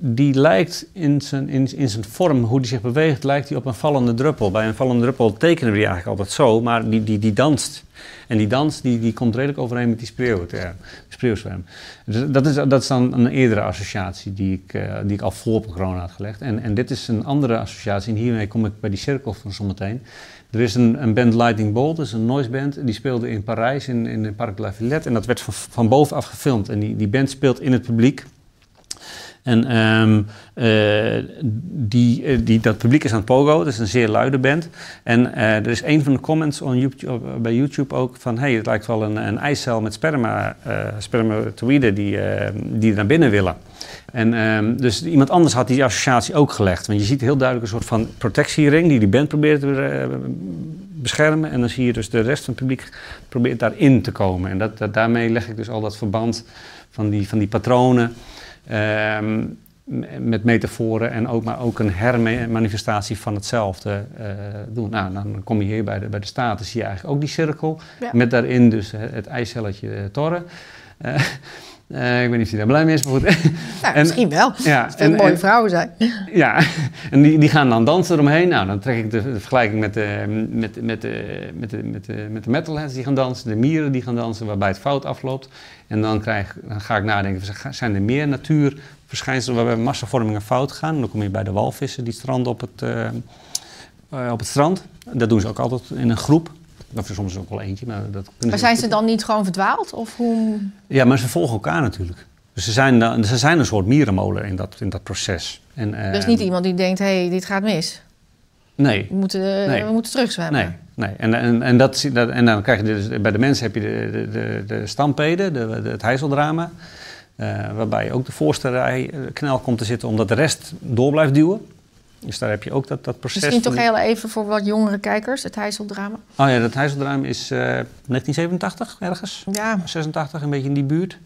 die lijkt in zijn, in, in zijn vorm, hoe die zich beweegt, lijkt hij op een vallende druppel. Bij een vallende druppel tekenen we die eigenlijk altijd zo, maar die, die, die danst. En die dans die, die komt redelijk overeen met die spreeuw, ja, spreeuwzwem. Dus dat, is, dat is dan een eerdere associatie die ik, uh, die ik al voor op corona had gelegd. En, en dit is een andere associatie en hiermee kom ik bij die cirkel van zometeen. Er is een, een band Lightning Bolt, dat is een noise band. Die speelde in Parijs in, in het Parc de la Villette en dat werd van, van bovenaf gefilmd. En die, die band speelt in het publiek. En um, uh, die, uh, die, dat publiek is aan het pogo, dat is een zeer luide band. En uh, er is een van de comments on YouTube, bij YouTube ook van... hey, het lijkt wel een, een met sperma, spermatoïden die, die naar binnen willen. En um, dus iemand anders had die associatie ook gelegd. Want je ziet heel duidelijk een soort van protectiering die die band probeert te beschermen. En dan zie je dus de rest van het publiek probeert daarin te komen. En dat, daarmee leg ik dus al dat verband van die, van die patronen... Um, met metaforen en ook, maar ook een hermanifestatie van hetzelfde uh, doen. Nou, dan kom je hier bij de, bij de staten, zie je eigenlijk ook die cirkel. Ja. Met daarin dus het, het eicelletje torren. Uh, Uh, ik weet niet of hij daar blij mee is, maar goed. Nou, (laughs) en, misschien wel. Ja, Als en, mooie vrouwen zijn. (laughs) Ja, en die, die gaan dan dansen eromheen. Nou, dan trek ik de, de vergelijking met de, met, met, de, met, de, met, de, met de metalheads die gaan dansen, de mieren die gaan dansen, waarbij het fout afloopt. En dan, krijg, dan ga ik nadenken, zijn er meer natuurverschijnselen waarbij massavormingen fout gaan? dan kom je bij de walvissen die stranden op het, uh, op het strand. Dat doen ze ook altijd in een groep. Of soms ook wel eentje. Maar, dat maar zijn ze dan niet gewoon verdwaald? Of hoe... Ja, maar ze volgen elkaar natuurlijk. Dus ze zijn, ze zijn een soort mierenmolen in dat, in dat proces. En, uh, er is niet iemand die denkt, hé, hey, dit gaat mis. Nee. We moeten, nee. we moeten terugzwemmen. Nee, nee. En, en, en, dat, dat, en dan krijg je dus, bij de mensen heb je de, de, de, de stampeden, de, de, het heizeldrama. Uh, waarbij ook de voorste rij eh, knel komt te zitten omdat de rest door blijft duwen. Dus daar heb je ook dat, dat proces. Misschien toch heel even voor wat jongere kijkers, het Heizeldrama. Oh ja, dat Heizeldrama is uh, 1987 ergens. Ja. 86, een beetje in die buurt.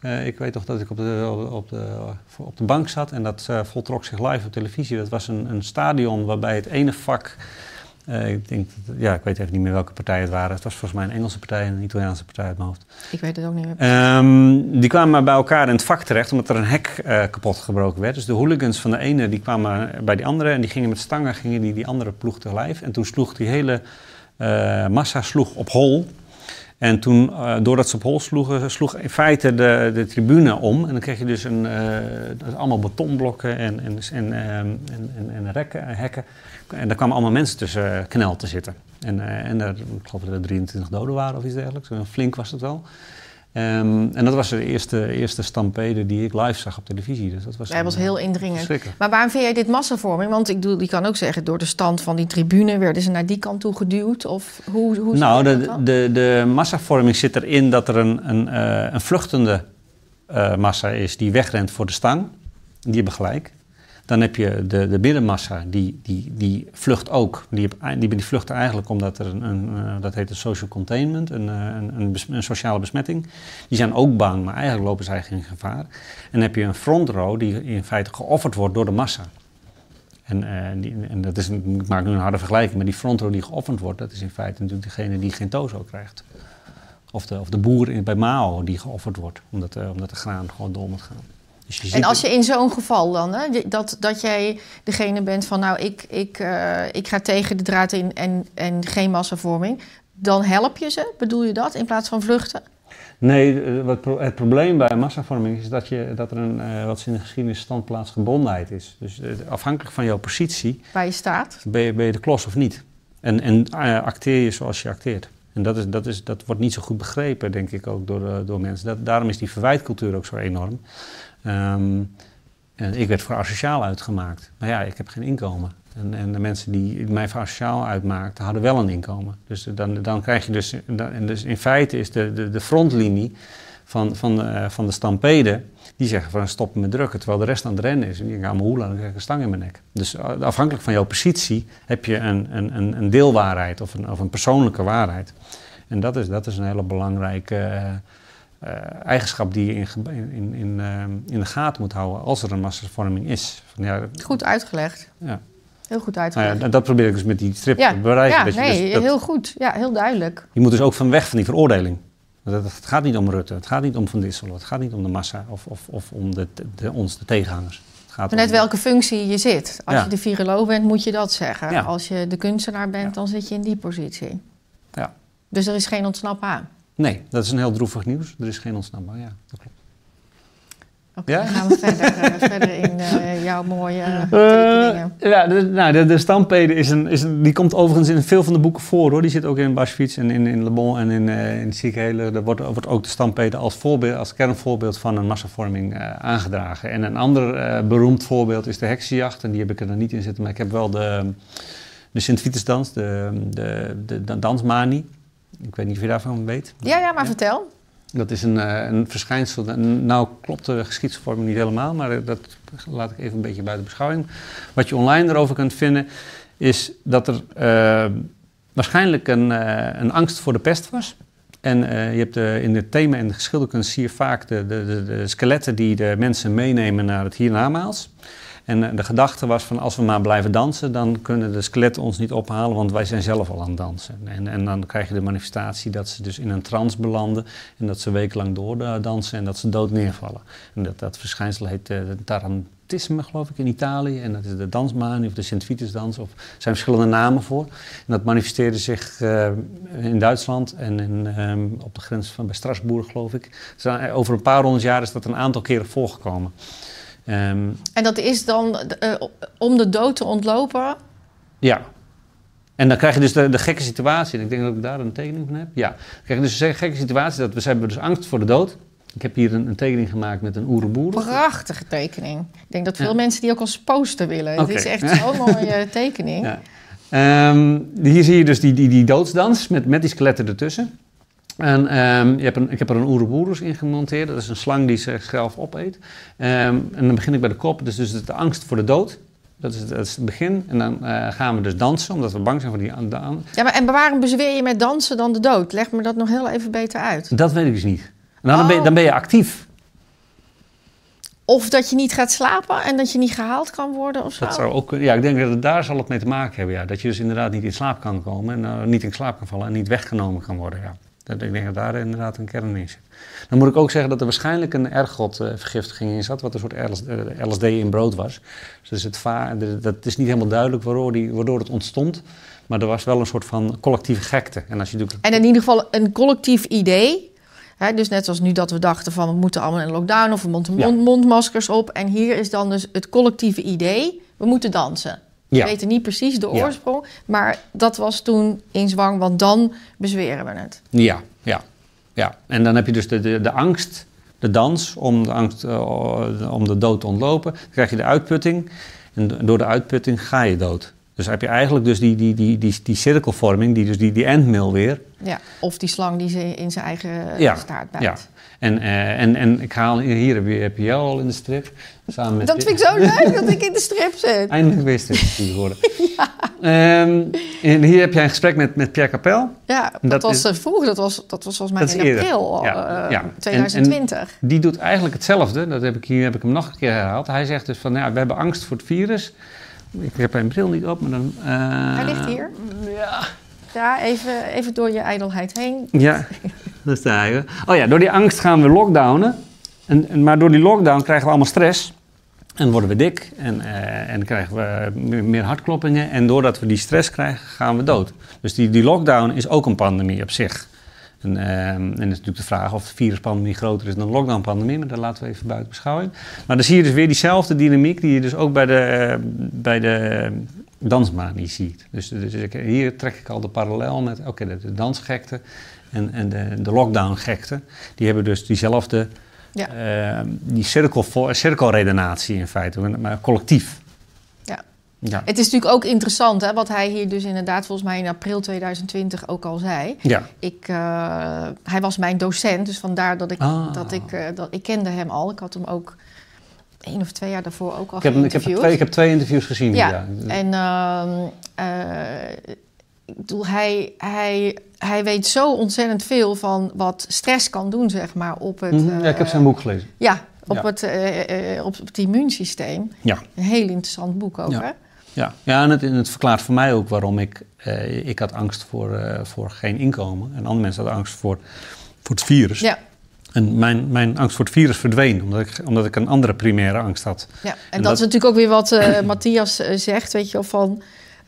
Uh, ik weet toch dat ik op de, op de, op de bank zat en dat uh, voltrok zich live op televisie. Dat was een, een stadion waarbij het ene vak uh, ik, denk, ja, ik weet even niet meer welke partij het waren. Het was volgens mij een Engelse partij en een Italiaanse partij uit mijn hoofd. Ik weet het ook niet meer. Um, die kwamen bij elkaar in het vak terecht omdat er een hek uh, kapot gebroken werd. Dus de hooligans van de ene die kwamen bij die andere en die gingen met stangen gingen die, die andere ploeg te lijf. En toen sloeg die hele uh, massa sloeg op hol. En toen, doordat ze op hol sloegen, sloeg in feite de, de tribune om. En dan kreeg je dus een, allemaal betonblokken en, en, en, en, en, en rekken, hekken. En daar kwamen allemaal mensen tussen uh, knel te zitten. En, en er, ik geloof dat er 23 doden waren of iets dergelijks. Flink was het wel. Um, en dat was de eerste, eerste stampede die ik live zag op televisie. Dus dat was, Hij was heel indringend. Maar waarom vind jij dit massavorming? Want ik bedoel, die kan ook zeggen, door de stand van die tribune werden ze naar die kant toe geduwd. Of hoe, hoe nou, de, de, de massavorming zit erin dat er een, een, uh, een vluchtende uh, massa is die wegrent voor de stang. Die hebben gelijk. Dan heb je de, de binnenmassa, die, die, die vlucht ook. Die, die, die vlucht eigenlijk omdat er een, een uh, dat heet een social containment, een, een, een, een, sociale besmetting. Die zijn ook bang, maar eigenlijk lopen zij geen gevaar. En dan heb je een front row die in feite geofferd wordt door de massa. En, uh, die, en dat is, ik maak nu een harde vergelijking, maar die front row die geofferd wordt, dat is in feite natuurlijk degene die geen tozo krijgt. Of de, of de boer in, bij Mao die geofferd wordt, omdat, omdat de graan gewoon door moet gaan. Dus en als je in zo'n geval dan, hè, dat, dat jij degene bent van nou, ik, ik, uh, ik ga tegen de draad in en, en geen massavorming, dan help je ze, bedoel je dat, in plaats van vluchten? Nee, eh, het probleem bij massavorming is dat, je, dat er een, uh, wat in de geschiedenis standplaatsgebondenheid is. Dus uh, afhankelijk van jouw positie. Waar je staat. Ben je, ben je de klos of niet? En, en acteer je zoals je acteert. En dat, is, dat, is, dat wordt niet zo goed begrepen, denk ik ook, door, door mensen. Dat, daarom is die verwijtcultuur ook zo enorm. En ik werd voor asociaal uitgemaakt. Maar ja, ik heb geen inkomen. En, en de mensen die mij voor asociaal uitmaakten, hadden wel een inkomen. Dus dan, dan krijg je dus... En dus in feite is de, de, de frontlinie van, van, de, uh, van de stampeden... die zeggen van stoppen met drukken, terwijl de rest aan het rennen is. En ik ga mijn hoela, dan krijg ik een stang in mijn nek. Dus uh, afhankelijk van jouw positie heb je een, een, een deelwaarheid of een, of een persoonlijke waarheid. En dat is, dat is een hele belangrijke... eigenschap die je in, in, in, uh, in de gaten moet houden als er een massavorming is. Van, ja, goed uitgelegd. Ja. Heel goed uitgelegd. Nou ja, dat probeer ik dus met die strip ja. te bereiken. Ja, dat nee, dus, dat, heel goed. Ja, heel duidelijk. Je moet dus ook van weg van die veroordeling. Het gaat niet om Rutte, het gaat niet om Van Dissel, het gaat niet om de massa of, of, of om de, de, ons, de tegenhangers. Het gaat maar net welke functie je zit. Als je de viroloog bent, moet je dat zeggen. Als je de kunstenaar bent, dan zit je in die positie. Ja. Dus er is geen ontsnappen aan. Nee, dat is een heel droevig nieuws. Er is geen ontsnapbaar, ja, dat klopt. Oké, okay, ja? gaan we verder, uh, (laughs) verder in uh, jouw mooie uh, tekeningen. ja, de, nou, de, de stampede is een, is een, die komt overigens in veel van de boeken voor hoor. Die zit ook in Baschwitz en in, in Le Bon en in, in. Daar wordt, wordt ook de stampede als, voorbeeld, als kernvoorbeeld van een massavorming aangedragen. En een ander beroemd voorbeeld is de heksenjacht. En die heb ik er dan niet in zitten, maar ik heb wel de, de Sint-Vitusdans, de, de, de, de dansmanie. Ik weet niet of je daarvan weet. Ja, ja maar vertel. Dat is een, uh, een verschijnsel. Nou klopt de geschiedsvorming niet helemaal, maar dat laat ik even een beetje buiten beschouwing. Wat je online erover kunt vinden, is dat er uh, waarschijnlijk een, uh, een angst voor de pest was. En je hebt in het thema en de geschilderkunst zie je vaak de, de, de, de, skeletten die de mensen meenemen naar het hiernamaals. En eh, de gedachte was van als we maar blijven dansen, dan kunnen de skeletten ons niet ophalen, want wij zijn zelf al aan het dansen. En, en dan krijg je de manifestatie dat ze dus in een trance belanden en dat ze wekenlang doordansen en dat ze dood neervallen. En dat, dat verschijnsel heet uh, tarantisme, geloof ik, in Italië. En dat is de dansmanie of de Sint-Vitusdans, of er zijn verschillende namen voor. En dat manifesteerde zich uh, in Duitsland en in, um, op de grens van bij Strasbourg, geloof ik. Over een paar honderd jaar is dat een aantal keren voorgekomen. Um, en dat is dan uh, om de dood te ontlopen? Ja. En dan krijg je dus de, de, gekke situatie, en ik denk dat ik daar een tekening van heb. Ja, dan krijg je dus een gekke situatie dat we hebben dus angst voor de dood. Ik heb hier een, een tekening gemaakt met een oerenboer. Prachtige tekening. Ik denk dat veel ja. mensen die ook als poster willen. Okay. Het is echt zo'n (laughs) mooie tekening. Ja. Um, hier zie je dus die, die, die doodsdans met, met die skeletten ertussen. En um, je hebt een, ik heb er een oeroboerus in gemonteerd. Dat is een slang die zichzelf opeet. Um, en dan begin ik bij de kop. Dus, dus de angst voor de dood. Dat is, dat is het begin. En dan uh, gaan we dus dansen, omdat we bang zijn voor die... De, ja, maar en waarom bezweer je met dansen dan de dood? Leg me dat nog heel even beter uit. Dat weet ik dus niet. En dan, oh. ben, je, dan ben je actief. Of dat je niet gaat slapen en dat je niet gehaald kan worden of zo? Dat zou ook, ja, ik denk dat het daar zal het mee te maken hebben. Ja. Dat je dus inderdaad niet in slaap kan komen en uh, niet in slaap kan vallen en niet weggenomen kan worden. Ja. Dat, ik denk dat daar inderdaad een kern in zit. Dan moet ik ook zeggen dat er waarschijnlijk een ergotvergiftiging in zat, wat een soort LSD, LSD in brood was. Dus het va dat is niet helemaal duidelijk waardoor, die, waardoor het ontstond. Maar er was wel een soort van collectieve gekte. En, als je doet... en in ieder geval een collectief idee. Hè, dus net zoals nu dat we dachten van we moeten allemaal in lockdown of we moeten mond, ja. mondmaskers op. En hier is dan dus het collectieve idee, we moeten dansen. Ja. We weten niet precies de oorsprong, ja. maar dat was toen in zwang, want dan bezweren we het. Ja, ja, ja. En dan heb je dus de, de, de angst, de dans om de, angst, uh, om de dood te ontlopen. Dan krijg je de uitputting en door de uitputting ga je dood. Dus heb je eigenlijk dus die, die, die, die, die cirkelvorming, die, dus die, die endmill weer. Ja, of die slang die ze in zijn eigen ja, staart bijt. Ja, en, uh, en, en ik haal hier, heb je, heb je jou al in de strip. Samen met dat vind ik zo leuk dat ik in de strip zit. (laughs) Eindelijk weer strip geworden. (laughs) ja. Um, en hier heb jij een gesprek met, met Pierre Capel. Ja, dat, dat was is, vroeger, dat was, dat was volgens mij in april ja, uh, ja. 2020. En, en die doet eigenlijk hetzelfde. Dat heb ik hier heb ik hem nog een keer herhaald. Hij zegt dus van, ja, we hebben angst voor het virus. Ik heb mijn bril niet op, maar dan... Uh, Hij ligt hier. Ja. Ja, even, even door je ijdelheid heen. Ja, (laughs) dat is Oh ja, door die angst gaan we lockdownen. En, en, maar door die lockdown krijgen we allemaal stress. En worden we dik en, uh, en krijgen we meer hartkloppingen. En doordat we die stress krijgen, gaan we dood. Dus die, die lockdown is ook een pandemie op zich. En, uh, en is natuurlijk de vraag of de viruspandemie groter is dan de lockdownpandemie, maar dat laten we even buiten beschouwing. Maar dan zie je dus weer diezelfde dynamiek die je dus ook bij de, uh, bij de dansmanie ziet. Dus, dus hier trek ik al de parallel met oké, okay, de, de, dansgekte en, en de, de lockdowngekte. Die hebben dus diezelfde ja. uh, die cirkel, cirkelredenatie in feite, maar collectief. Ja. ja. Het is natuurlijk ook interessant, hè, wat hij hier dus inderdaad volgens mij in april 2020 ook al zei. Ja. Ik, uh, hij was mijn docent, dus vandaar dat ik, ah. dat ik, uh, dat ik kende hem al. Ik had hem ook één of twee jaar daarvoor ook al ik heb, ik heb, twee, ik heb twee interviews gezien. Ja, ja. en uh, ik bedoel, hij, hij, hij weet zo ontzettend veel van wat stress kan doen, zeg maar, op het... Mm -hmm. ja, ik heb zijn boek gelezen. Ja, op, ja. Het, uh, op het immuunsysteem. Ja. Een heel interessant boek ook, ja. hè? Ja, ja en het, het, verklaart voor mij ook waarom ik... Uh, ik had angst voor, uh, voor geen inkomen. En andere mensen hadden angst voor, voor het virus. Ja. En mijn, mijn angst voor het virus verdween, omdat ik, omdat ik een andere primaire angst had. Ja, en, en dat, dat, is natuurlijk ook weer wat Matthias zegt, weet je wel, van...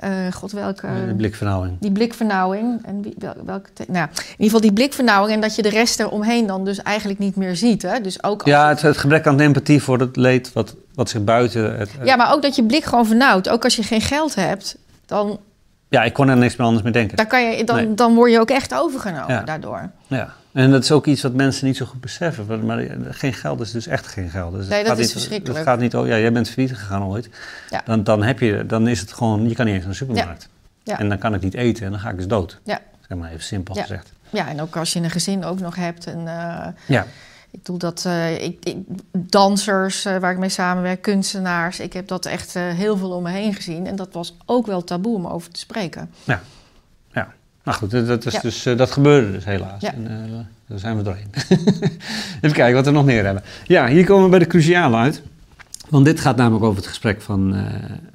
Uh, God, welke... De blikvernauwing. Die blikvernauwing. En wie, wel, welke nou, in ieder geval die blikvernauwing en dat je de rest eromheen dan dus eigenlijk niet meer ziet. Hè? Dus ook ja, het, het, gebrek aan empathie voor het leed wat, wat zich buiten... Het, ja, maar ook dat je blik gewoon vernauwt. Ook als je geen geld hebt, dan... Ja, ik kon er niks meer anders mee denken. Dan, kan je, dan, nee. dan word je ook echt overgenomen ja. daardoor. Ja. En dat is ook iets wat mensen niet zo goed beseffen. Maar geen geld is dus echt geen geld. Dus nee, dat is niet, verschrikkelijk. Het gaat niet over, ja, jij bent failliet gegaan ooit. Ja. Dan, dan, heb je, dan is het gewoon, je kan niet eens naar de supermarkt. Ja. Ja. En dan kan ik niet eten en dan ga ik dus dood. Ja. Zeg maar even simpel gezegd. Ja, en ook als je een gezin ook nog hebt. En, uh, ja. Ik doe dat, uh, ik, ik, dansers uh, waar ik mee samenwerk, kunstenaars. Ik heb dat echt heel veel om me heen gezien. En dat was ook wel taboe om over te spreken. Ja, ja. Nou goed, dat, is dus, dat gebeurde dus helaas. Ja. En, daar zijn we doorheen. (laughs) Even kijken wat we nog meer hebben. Ja, hier komen we bij de cruciale uit. Want dit gaat namelijk over het gesprek van, uh,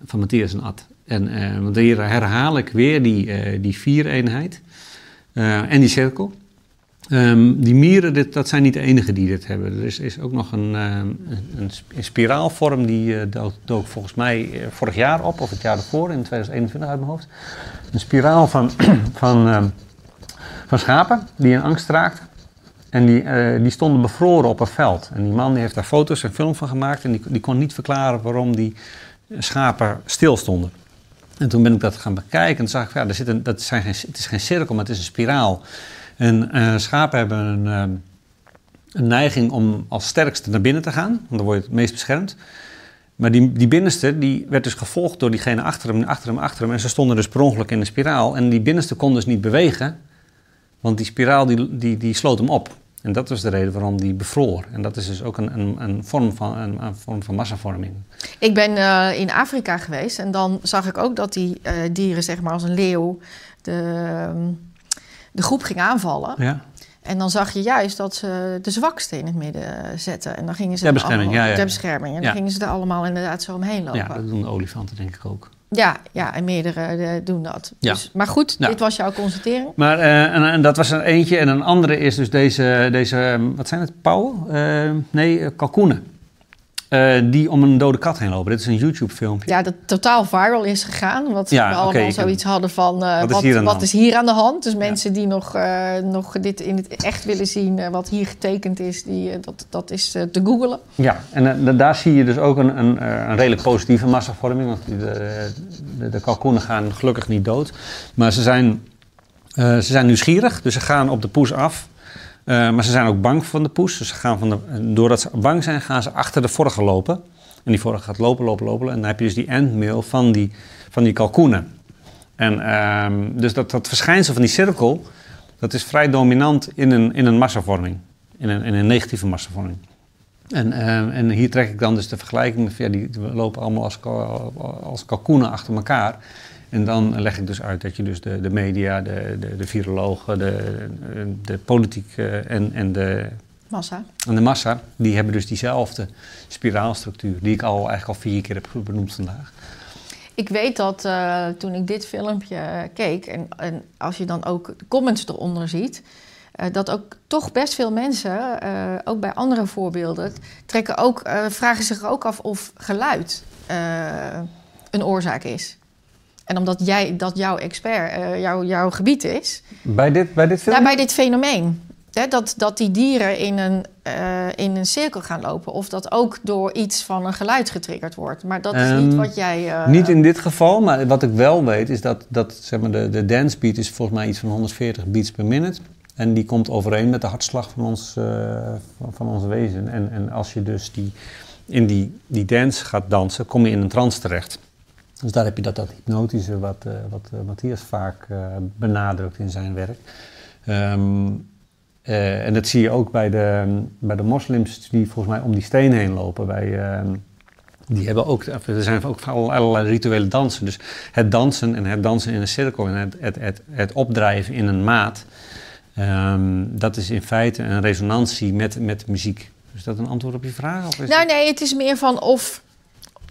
van Matthias en Ad. En, uh, want hier herhaal ik weer die, uh, die vier-eenheid en die cirkel. Um, die mieren, dat zijn niet de enigen die dit hebben. Er is, is ook nog een, een, een, spiraalvorm, die dook volgens mij vorig jaar op, of het jaar ervoor, in 2021 uit mijn hoofd. Een spiraal van, (clears throat) van, um, van schapen die in angst raakten. En die, uh, die stonden bevroren op een veld. En die man die heeft daar foto's en film van gemaakt. En die, die kon niet verklaren waarom die schapen stil stonden. En toen ben ik dat gaan bekijken. En zag ik, ja, zit een, dat zijn geen, het is geen cirkel, maar het is een spiraal. En uh, schapen hebben een, uh, een neiging om als sterkste naar binnen te gaan. Want dan word je het meest beschermd. Maar die, die binnenste die werd dus gevolgd door diegene achter hem, achter hem, achter hem. En ze stonden dus per ongeluk in de spiraal. En die binnenste kon dus niet bewegen. Want die spiraal die, die, die sloot hem op. En dat was de reden waarom die bevroor. En dat is dus ook een, een, een vorm, van, een, een, vorm van massavorming. Ik ben uh, in Afrika geweest en dan zag ik ook dat die dieren, zeg maar als een leeuw, de, de groep ging aanvallen. Ja. En dan zag je juist dat ze de zwakste in het midden zetten. En dan gingen ze ter bescherming, allemaal, ja, ja. ter bescherming. En dan gingen ze er allemaal inderdaad zo omheen lopen. Ja, dat doen de olifanten denk ik ook. Ja, ja en meerdere uh, doen dat. Ja. Dus, maar goed, Ja. dit was jouw constatering. Maar uh, en, en dat was er eentje. En een andere is dus deze, deze wat zijn het, pauwen? Uh, nee, kalkoenen. Uh, die om een dode kat heen lopen. Dit is een YouTube-filmpje. Ja, dat totaal viral is gegaan. Wat Ja, we allemaal zoiets hadden van... uh, Wat is wat, hier aan de wat hand? is hier aan de hand? Dus mensen die nog, uh, nog dit in het echt willen zien... wat hier getekend is, die, dat, dat is te googelen. Ja, en da- daar zie je dus ook een, een, een redelijk positieve massavorming. Want de, de, de kalkoenen gaan gelukkig niet dood. Maar ze zijn, ze zijn nieuwsgierig, dus ze gaan op de poes af. Uh, maar ze zijn ook bang van de poes. Dus ze gaan van de, doordat ze bang zijn, gaan ze achter de vorige lopen. En die vorige gaat lopen, lopen, lopen. En dan heb je dus die endmail van die, van die kalkoenen. En uh, dus dat, dat verschijnsel van die cirkel, dat is vrij dominant in een, in een massavorming. In een, in een negatieve massavorming. En, uh, en hier trek ik dan dus de vergelijking. Ja, die lopen allemaal als, als kalkoenen achter elkaar. En dan leg ik dus uit dat je dus de, de media, de, de, de virologen, de, de politiek uh, en, en, de, Massa. en de massa, die hebben dus diezelfde spiraalstructuur, die ik al eigenlijk al vier keer heb benoemd vandaag. Ik weet dat uh, toen ik dit filmpje uh, keek, en, en, als je dan ook de comments eronder ziet, uh, dat ook toch best veel mensen, ook bij andere voorbeelden, trekken ook, vragen zich ook af of geluid een oorzaak is. En omdat jij, dat jouw expert, jouw, jouw gebied is. Bij dit, bij dit filmpje? Ja, bij dit fenomeen. Hè, dat, dat die dieren in een, uh, in een cirkel gaan lopen. Of dat ook door iets van een geluid getriggerd wordt. Maar dat is um, niet wat jij... Uh... Niet in dit geval, maar wat ik wel weet is dat, dat zeg maar, de, de dance beat is volgens mij iets van 140 beats per minute. En die komt overeen met de hartslag van ons, uh, van, van ons wezen. En, en als je dus die, in die, die dance gaat dansen, kom je in een trance terecht. Dus daar heb je dat, dat hypnotische wat, uh, wat uh, Matthias vaak uh, benadrukt in zijn werk. Um, en dat zie je ook bij de, bij de moslims die volgens mij om die steen heen lopen. Bij, die hebben ook, er zijn ook allerlei rituele dansen. Dus het dansen en het dansen in een cirkel en het, het, het, het opdrijven in een maat. Um, dat is in feite een resonantie met, met muziek. Is dat een antwoord op je vraag? Of is nou, nee, het is meer van of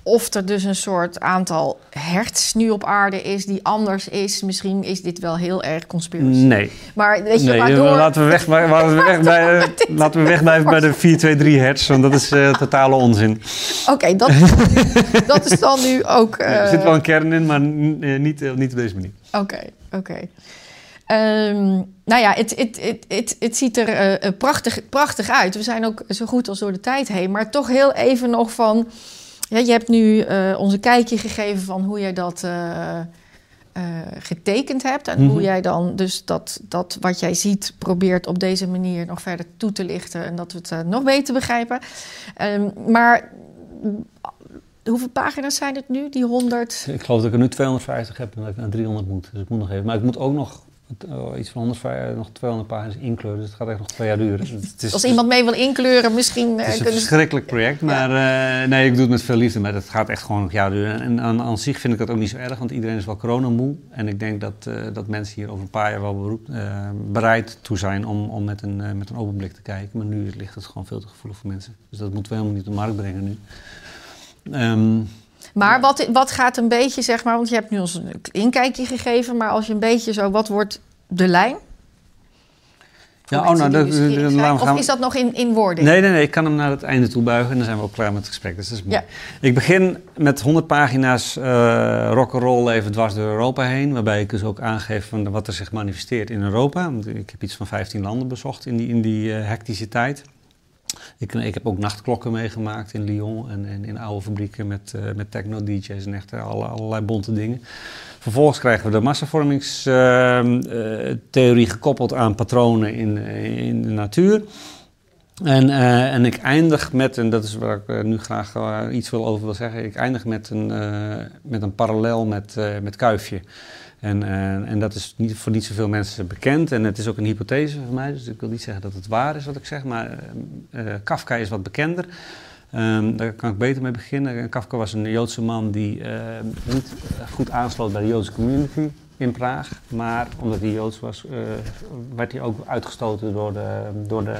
of er dus een soort aantal hertz nu op aarde is die anders is. Misschien is dit wel heel erg conspiracy. Nee. Maar weet je, nee, waardoor... laten we weg, (laughs) laten we weg bij, laten we wegblijven bij de 423 hertz, want dat is uh, totale onzin. Oké, okay, dat, (laughs) dat is dan nu ook... Uh... Er zit wel een kern in, maar uh, niet, niet op deze manier. Oké, okay, oké. Okay. Um, nou ja, het, het, het, het, het ziet er prachtig, prachtig uit. We zijn ook zo goed als door de tijd heen. Maar toch heel even nog van... Ja, je hebt nu uh, ons een kijkje gegeven van hoe jij dat uh, uh, getekend hebt. En mm -hmm. hoe jij dan dus dat, dat wat jij ziet probeert op deze manier nog verder toe te lichten. En dat we het nog beter begrijpen. Um, maar hoeveel pagina's zijn het nu, die 100? Ik geloof dat ik er nu 250 heb en dat ik naar 300 moet. Dus ik moet nog even. Maar ik moet ook nog uh, iets van 100, nog 200 pagina's inkleuren. Dus het gaat echt nog twee jaar duren. (laughs) Het is, Als iemand mee wil inkleuren, misschien... Het is een verschrikkelijk project, maar uh, nee, ik doe het met veel liefde. Maar het gaat echt gewoon nog jaar duren. En aan, aan zich vind ik dat ook niet zo erg, want iedereen is wel coronamoe. En ik denk dat, uh, dat mensen hier over een paar jaar wel beroep, bereid toe zijn om, om met, een, met een open blik te kijken. Maar nu ligt het gewoon veel te gevoelig voor mensen. Dus dat moeten we helemaal niet op de markt brengen nu. Ehm, Maar wat, wat gaat een beetje, zeg maar, want je hebt nu ons een inkijkje gegeven, maar als je een beetje zo, wat wordt de lijn? Ja, oh, nou, dat, gaan- Of is dat nog in, in woorden? Nee, nee, nee. Ik kan hem naar het einde toe buigen en dan zijn we ook klaar met het gesprek. Dus dat is mooi. Ja. Ik begin met 100 pagina's eh rock'n'roll even dwars door Europa heen. Waarbij ik dus ook aangeef van wat er zich manifesteert in Europa. Want ik heb iets van 15 landen bezocht in die, in die eh, hectische tijd. Ik, ik heb ook nachtklokken meegemaakt in Lyon en, en in oude fabrieken met, eh, met techno-dj's en echt alle, allerlei bonte dingen. Vervolgens krijgen we de massavormingstheorie gekoppeld aan patronen in, eh, in de natuur. En, eh, en ik eindig met, en dat is waar ik eh, nu graag eh, iets wil over wil zeggen, ik eindig met een, eh, met een parallel met, eh, met Kuifje. En, eh, en dat is niet, voor niet zoveel mensen bekend en het is ook een hypothese van mij, dus ik wil niet zeggen dat het waar is wat ik zeg, maar eh, eh, Kafka is wat bekender. Ehm, daar kan ik beter mee beginnen. Kafka was een Joodse man die niet goed aansloot bij de Joodse community in Praag. Maar omdat hij Joods was, werd hij ook uitgestoten door de,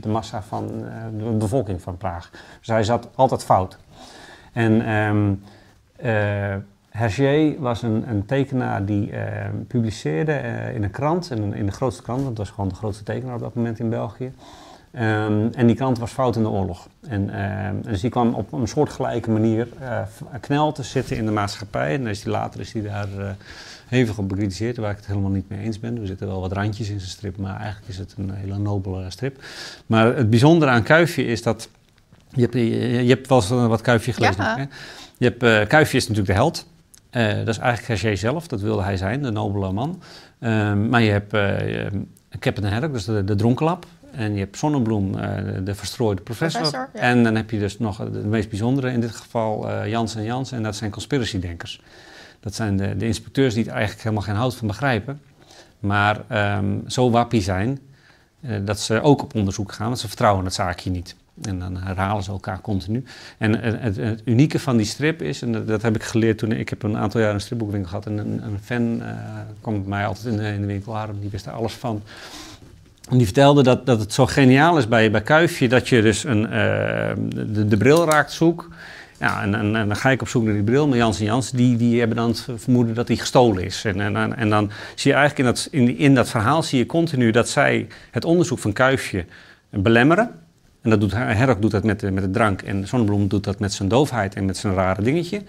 de, massa van de bevolking van Praag. Dus hij zat altijd fout. En ehm eh, Hergé was een, een tekenaar die eh, publiceerde eh, in een krant, in, in de grootste krant, want dat was gewoon de grootste tekenaar op dat moment in België. Ehm, en die krant was fout in de oorlog. En, ehm, dus die kwam op een soortgelijke manier eh, knel te zitten in de maatschappij. En is die, later is hij daar hevig op bekritiseerd, waar ik het helemaal niet mee eens ben. Er zitten wel wat randjes in zijn strip, maar eigenlijk is het een hele nobele strip. Maar het bijzondere aan Kuifje is dat... Je hebt, je, je hebt wel eens wat Kuifje gelezen. Ja. hè? Je hebt, Kuifje is natuurlijk de held. Eh, dat is eigenlijk Hergé zelf, dat wilde hij zijn, de nobele man. Ehm, maar je hebt eh, eh, Captain Haddock, dus de, de dronkenlap. En je hebt Zonnebloem, eh, de, de verstrooide professor. Professor, ja. En dan heb je dus nog de meest bijzondere, in dit geval eh Jans en Jans. En dat zijn conspiracy-denkers. Dat zijn de, de inspecteurs die er eigenlijk helemaal geen hout van begrijpen. Maar ehm, zo wappie zijn eh, dat ze ook op onderzoek gaan, want ze vertrouwen het zaakje niet. En dan herhalen ze elkaar continu. En het, het, het unieke van die strip is, en dat, heb ik geleerd toen ik heb een aantal jaar een stripboekwinkel gehad. En een, een fan eh, kwam bij mij altijd in de, in de winkel, Harm, die wist daar alles van. En die vertelde dat, dat het zo geniaal is bij, bij Kuifje dat je dus een, eh, de, de bril raakt zoek. Ja, en, en, dan ga ik op zoek naar die bril. Maar Jans en Jans, die, die hebben dan het vermoeden dat die gestolen is. En, en, en, dan zie je eigenlijk in dat, in, in dat verhaal zie je continu dat zij het onderzoek van Kuifje belemmeren. En doet, Herk doet dat met, de- met de drank. En Zonnebloem doet dat met zijn doofheid en met zijn rare dingetje.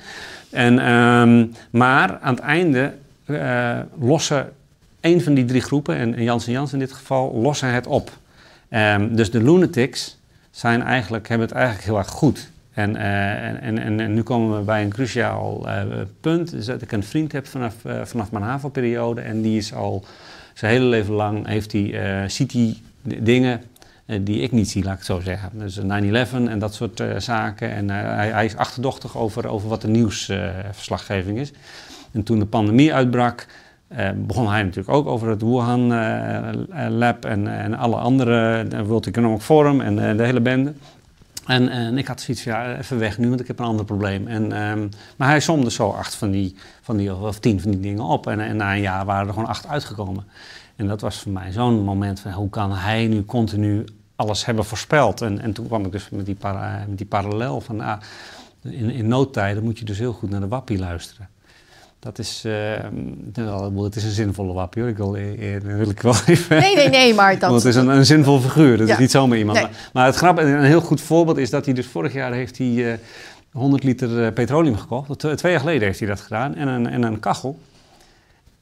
En, ehm, maar aan het einde eh, lossen een van die drie groepen, en, Jans en Jans in dit geval, lossen het op. Ehm, dus de lunatics zijn eigenlijk, hebben het eigenlijk heel erg goed. En, eh, en, en, nu komen we bij een cruciaal eh, punt. Is dat ik een vriend heb vanaf, eh, vanaf mijn HAVO-periode. En die is al zijn hele leven lang, heeft hij, eh, ziet hij dingen eh, die ik niet zie, laat ik het zo zeggen. Dus 9-11 en dat soort eh, zaken. En eh, hij, hij is achterdochtig over, over wat de nieuwsverslaggeving is. En toen de pandemie uitbrak, eh, begon hij natuurlijk ook over het Wuhan eh, eh, Lab en, en alle andere, World Economic Forum en eh, de hele bende. En, en ik had zoiets van, ja, even weg nu, want ik heb een ander probleem. En, ehm, maar hij somde zo acht van die, van die, of tien van die dingen op. En, en na een jaar waren er gewoon acht uitgekomen. En dat was voor mij zo'n moment van, hoe kan hij nu continu alles hebben voorspeld? En, en toen kwam ik dus met die, para, met die parallel van, ah, in, in noodtijden moet je dus heel goed naar de wappie luisteren. Dat is, uh, het is een zinvolle wappie hoor. Ik wil, eh, wil ik wel (laughs) even. Nee, nee, nee, maar dat. Want het is een, een zinvol figuur. Dat Ja. is niet zomaar iemand. Nee. Maar, maar het grappige, een heel goed voorbeeld is dat hij dus vorig jaar heeft hij eh 100 liter eh, petroleum gekocht. Twee, twee jaar geleden heeft hij dat gedaan. En een, en een kachel.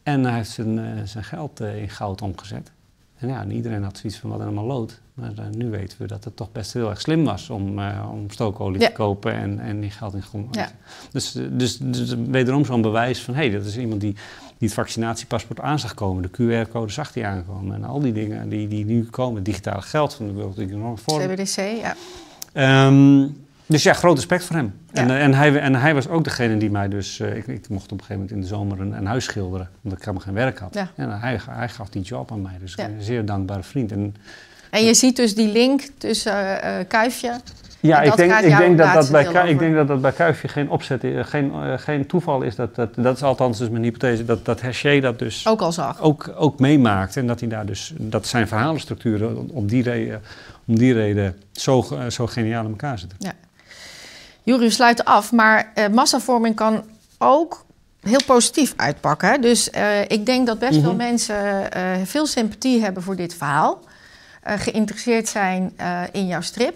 En hij heeft zijn, eh, zijn geld eh, in goud omgezet. En ja, en iedereen had zoiets van wat helemaal lood. Maar eh, nu weten we dat het toch best heel erg slim was om, eh, om stookolie Ja. te kopen en, en die geld in grond. Ja. Dus, dus, dus wederom zo'n bewijs van hé, hey, dat is iemand die, die het vaccinatiepaspoort aan zag komen. De QR-code zag hij aankomen. En al die dingen die, die nu komen, digitale geld van de World Economic Forum. CBDC, ja. Ehm, dus ja, groot respect voor hem. Ja. En, eh, en, hij, en hij was ook degene die mij dus... eh, ik, ik mocht op een gegeven moment in de zomer een, een huis schilderen. Omdat ik helemaal geen werk had. Ja. En hij, hij gaf die job aan mij. Dus Ja. een zeer dankbare vriend. En, En je ziet dus die link tussen eh, Kuifje. ja, En ik denk, ik, denk dat dat bij, deel Ku- ik denk dat dat bij Kuifje geen opzet is, geen, geen toeval is. Dat, dat, dat is althans dus mijn hypothese. Dat, dat Hergé dat dus Ook al zag. ook, ook meemaakt. En dat hij daar dus, dat zijn verhalenstructuren op die reden, om die reden zo, zo geniaal in elkaar zitten. Jury, we sluiten af, maar uh, massavorming kan ook heel positief uitpakken. Hè? Dus uh, ik denk dat best mm -hmm. veel mensen uh, veel sympathie hebben voor dit verhaal. geïnteresseerd zijn in jouw strip.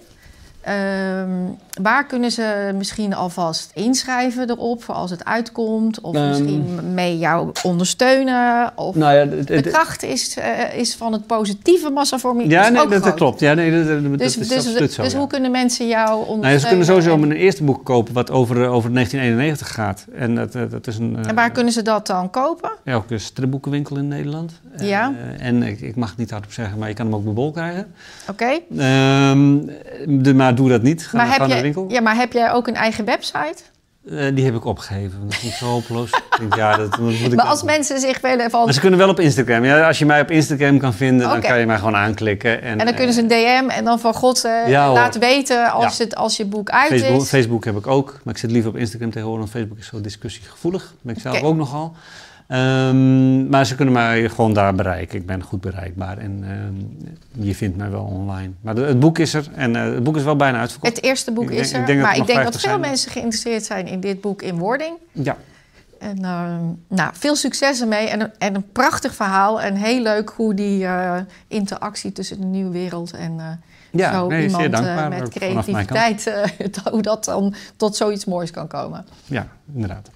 Um, waar kunnen ze misschien alvast inschrijven erop voor als het uitkomt? Of um, misschien mee jou ondersteunen? Of nou ja, het, het, de kracht is, uh, is van het positieve massavorming. Ja, nee, dat, dat, klopt. Ja, nee, dat, dat, dus dat is dus, zo. Dus ja. hoe kunnen mensen jou ondersteunen? Nou ja, ze kunnen sowieso mijn eerste boek kopen, wat over, over 1991 gaat. En, dat, dat is een, en waar kunnen ze dat dan kopen? Ja, ook een stripboekenwinkel in Nederland. Ja. Uh, en ik, ik mag het niet hardop zeggen, maar je kan hem ook bij Bol krijgen. Oké. Okay. Um, maar doe dat niet. Ga, maar naar de winkel. Ja, maar heb jij ook een eigen website? Uh, die heb ik opgegeven. Dat is niet zo hopeloos. ja, dat, dat moet ik maar als mensen zich willen van... Maar ze kunnen wel op Instagram. Ja, als je mij op Instagram kan vinden, okay. dan kan je mij gewoon aanklikken. En, en dan kunnen ze een DM en dan van God uh, ja, laten weten als, ja. het, als je boek uit Facebook, is. Facebook heb ik ook, maar ik zit liever op Instagram tegenwoordig, want Facebook is zo discussiegevoelig. Dat ben ik zelf okay. ook nogal. Um, maar ze kunnen mij gewoon daar bereiken. Ik ben goed bereikbaar en um, je vindt mij wel online. Maar de, het boek is er en uh, het boek is wel bijna uitverkocht. Het eerste boek ik, is er, ik maar ik denk dat veel zijn. mensen geïnteresseerd zijn in dit boek in wording. Ja. En uh, nou, veel succes ermee en, en een prachtig verhaal. En heel leuk hoe die uh, interactie tussen de nieuwe wereld en uh, ja, zo nee, iemand dankbaar, met creativiteit, (laughs) hoe dat dan tot zoiets moois kan komen. Ja, inderdaad.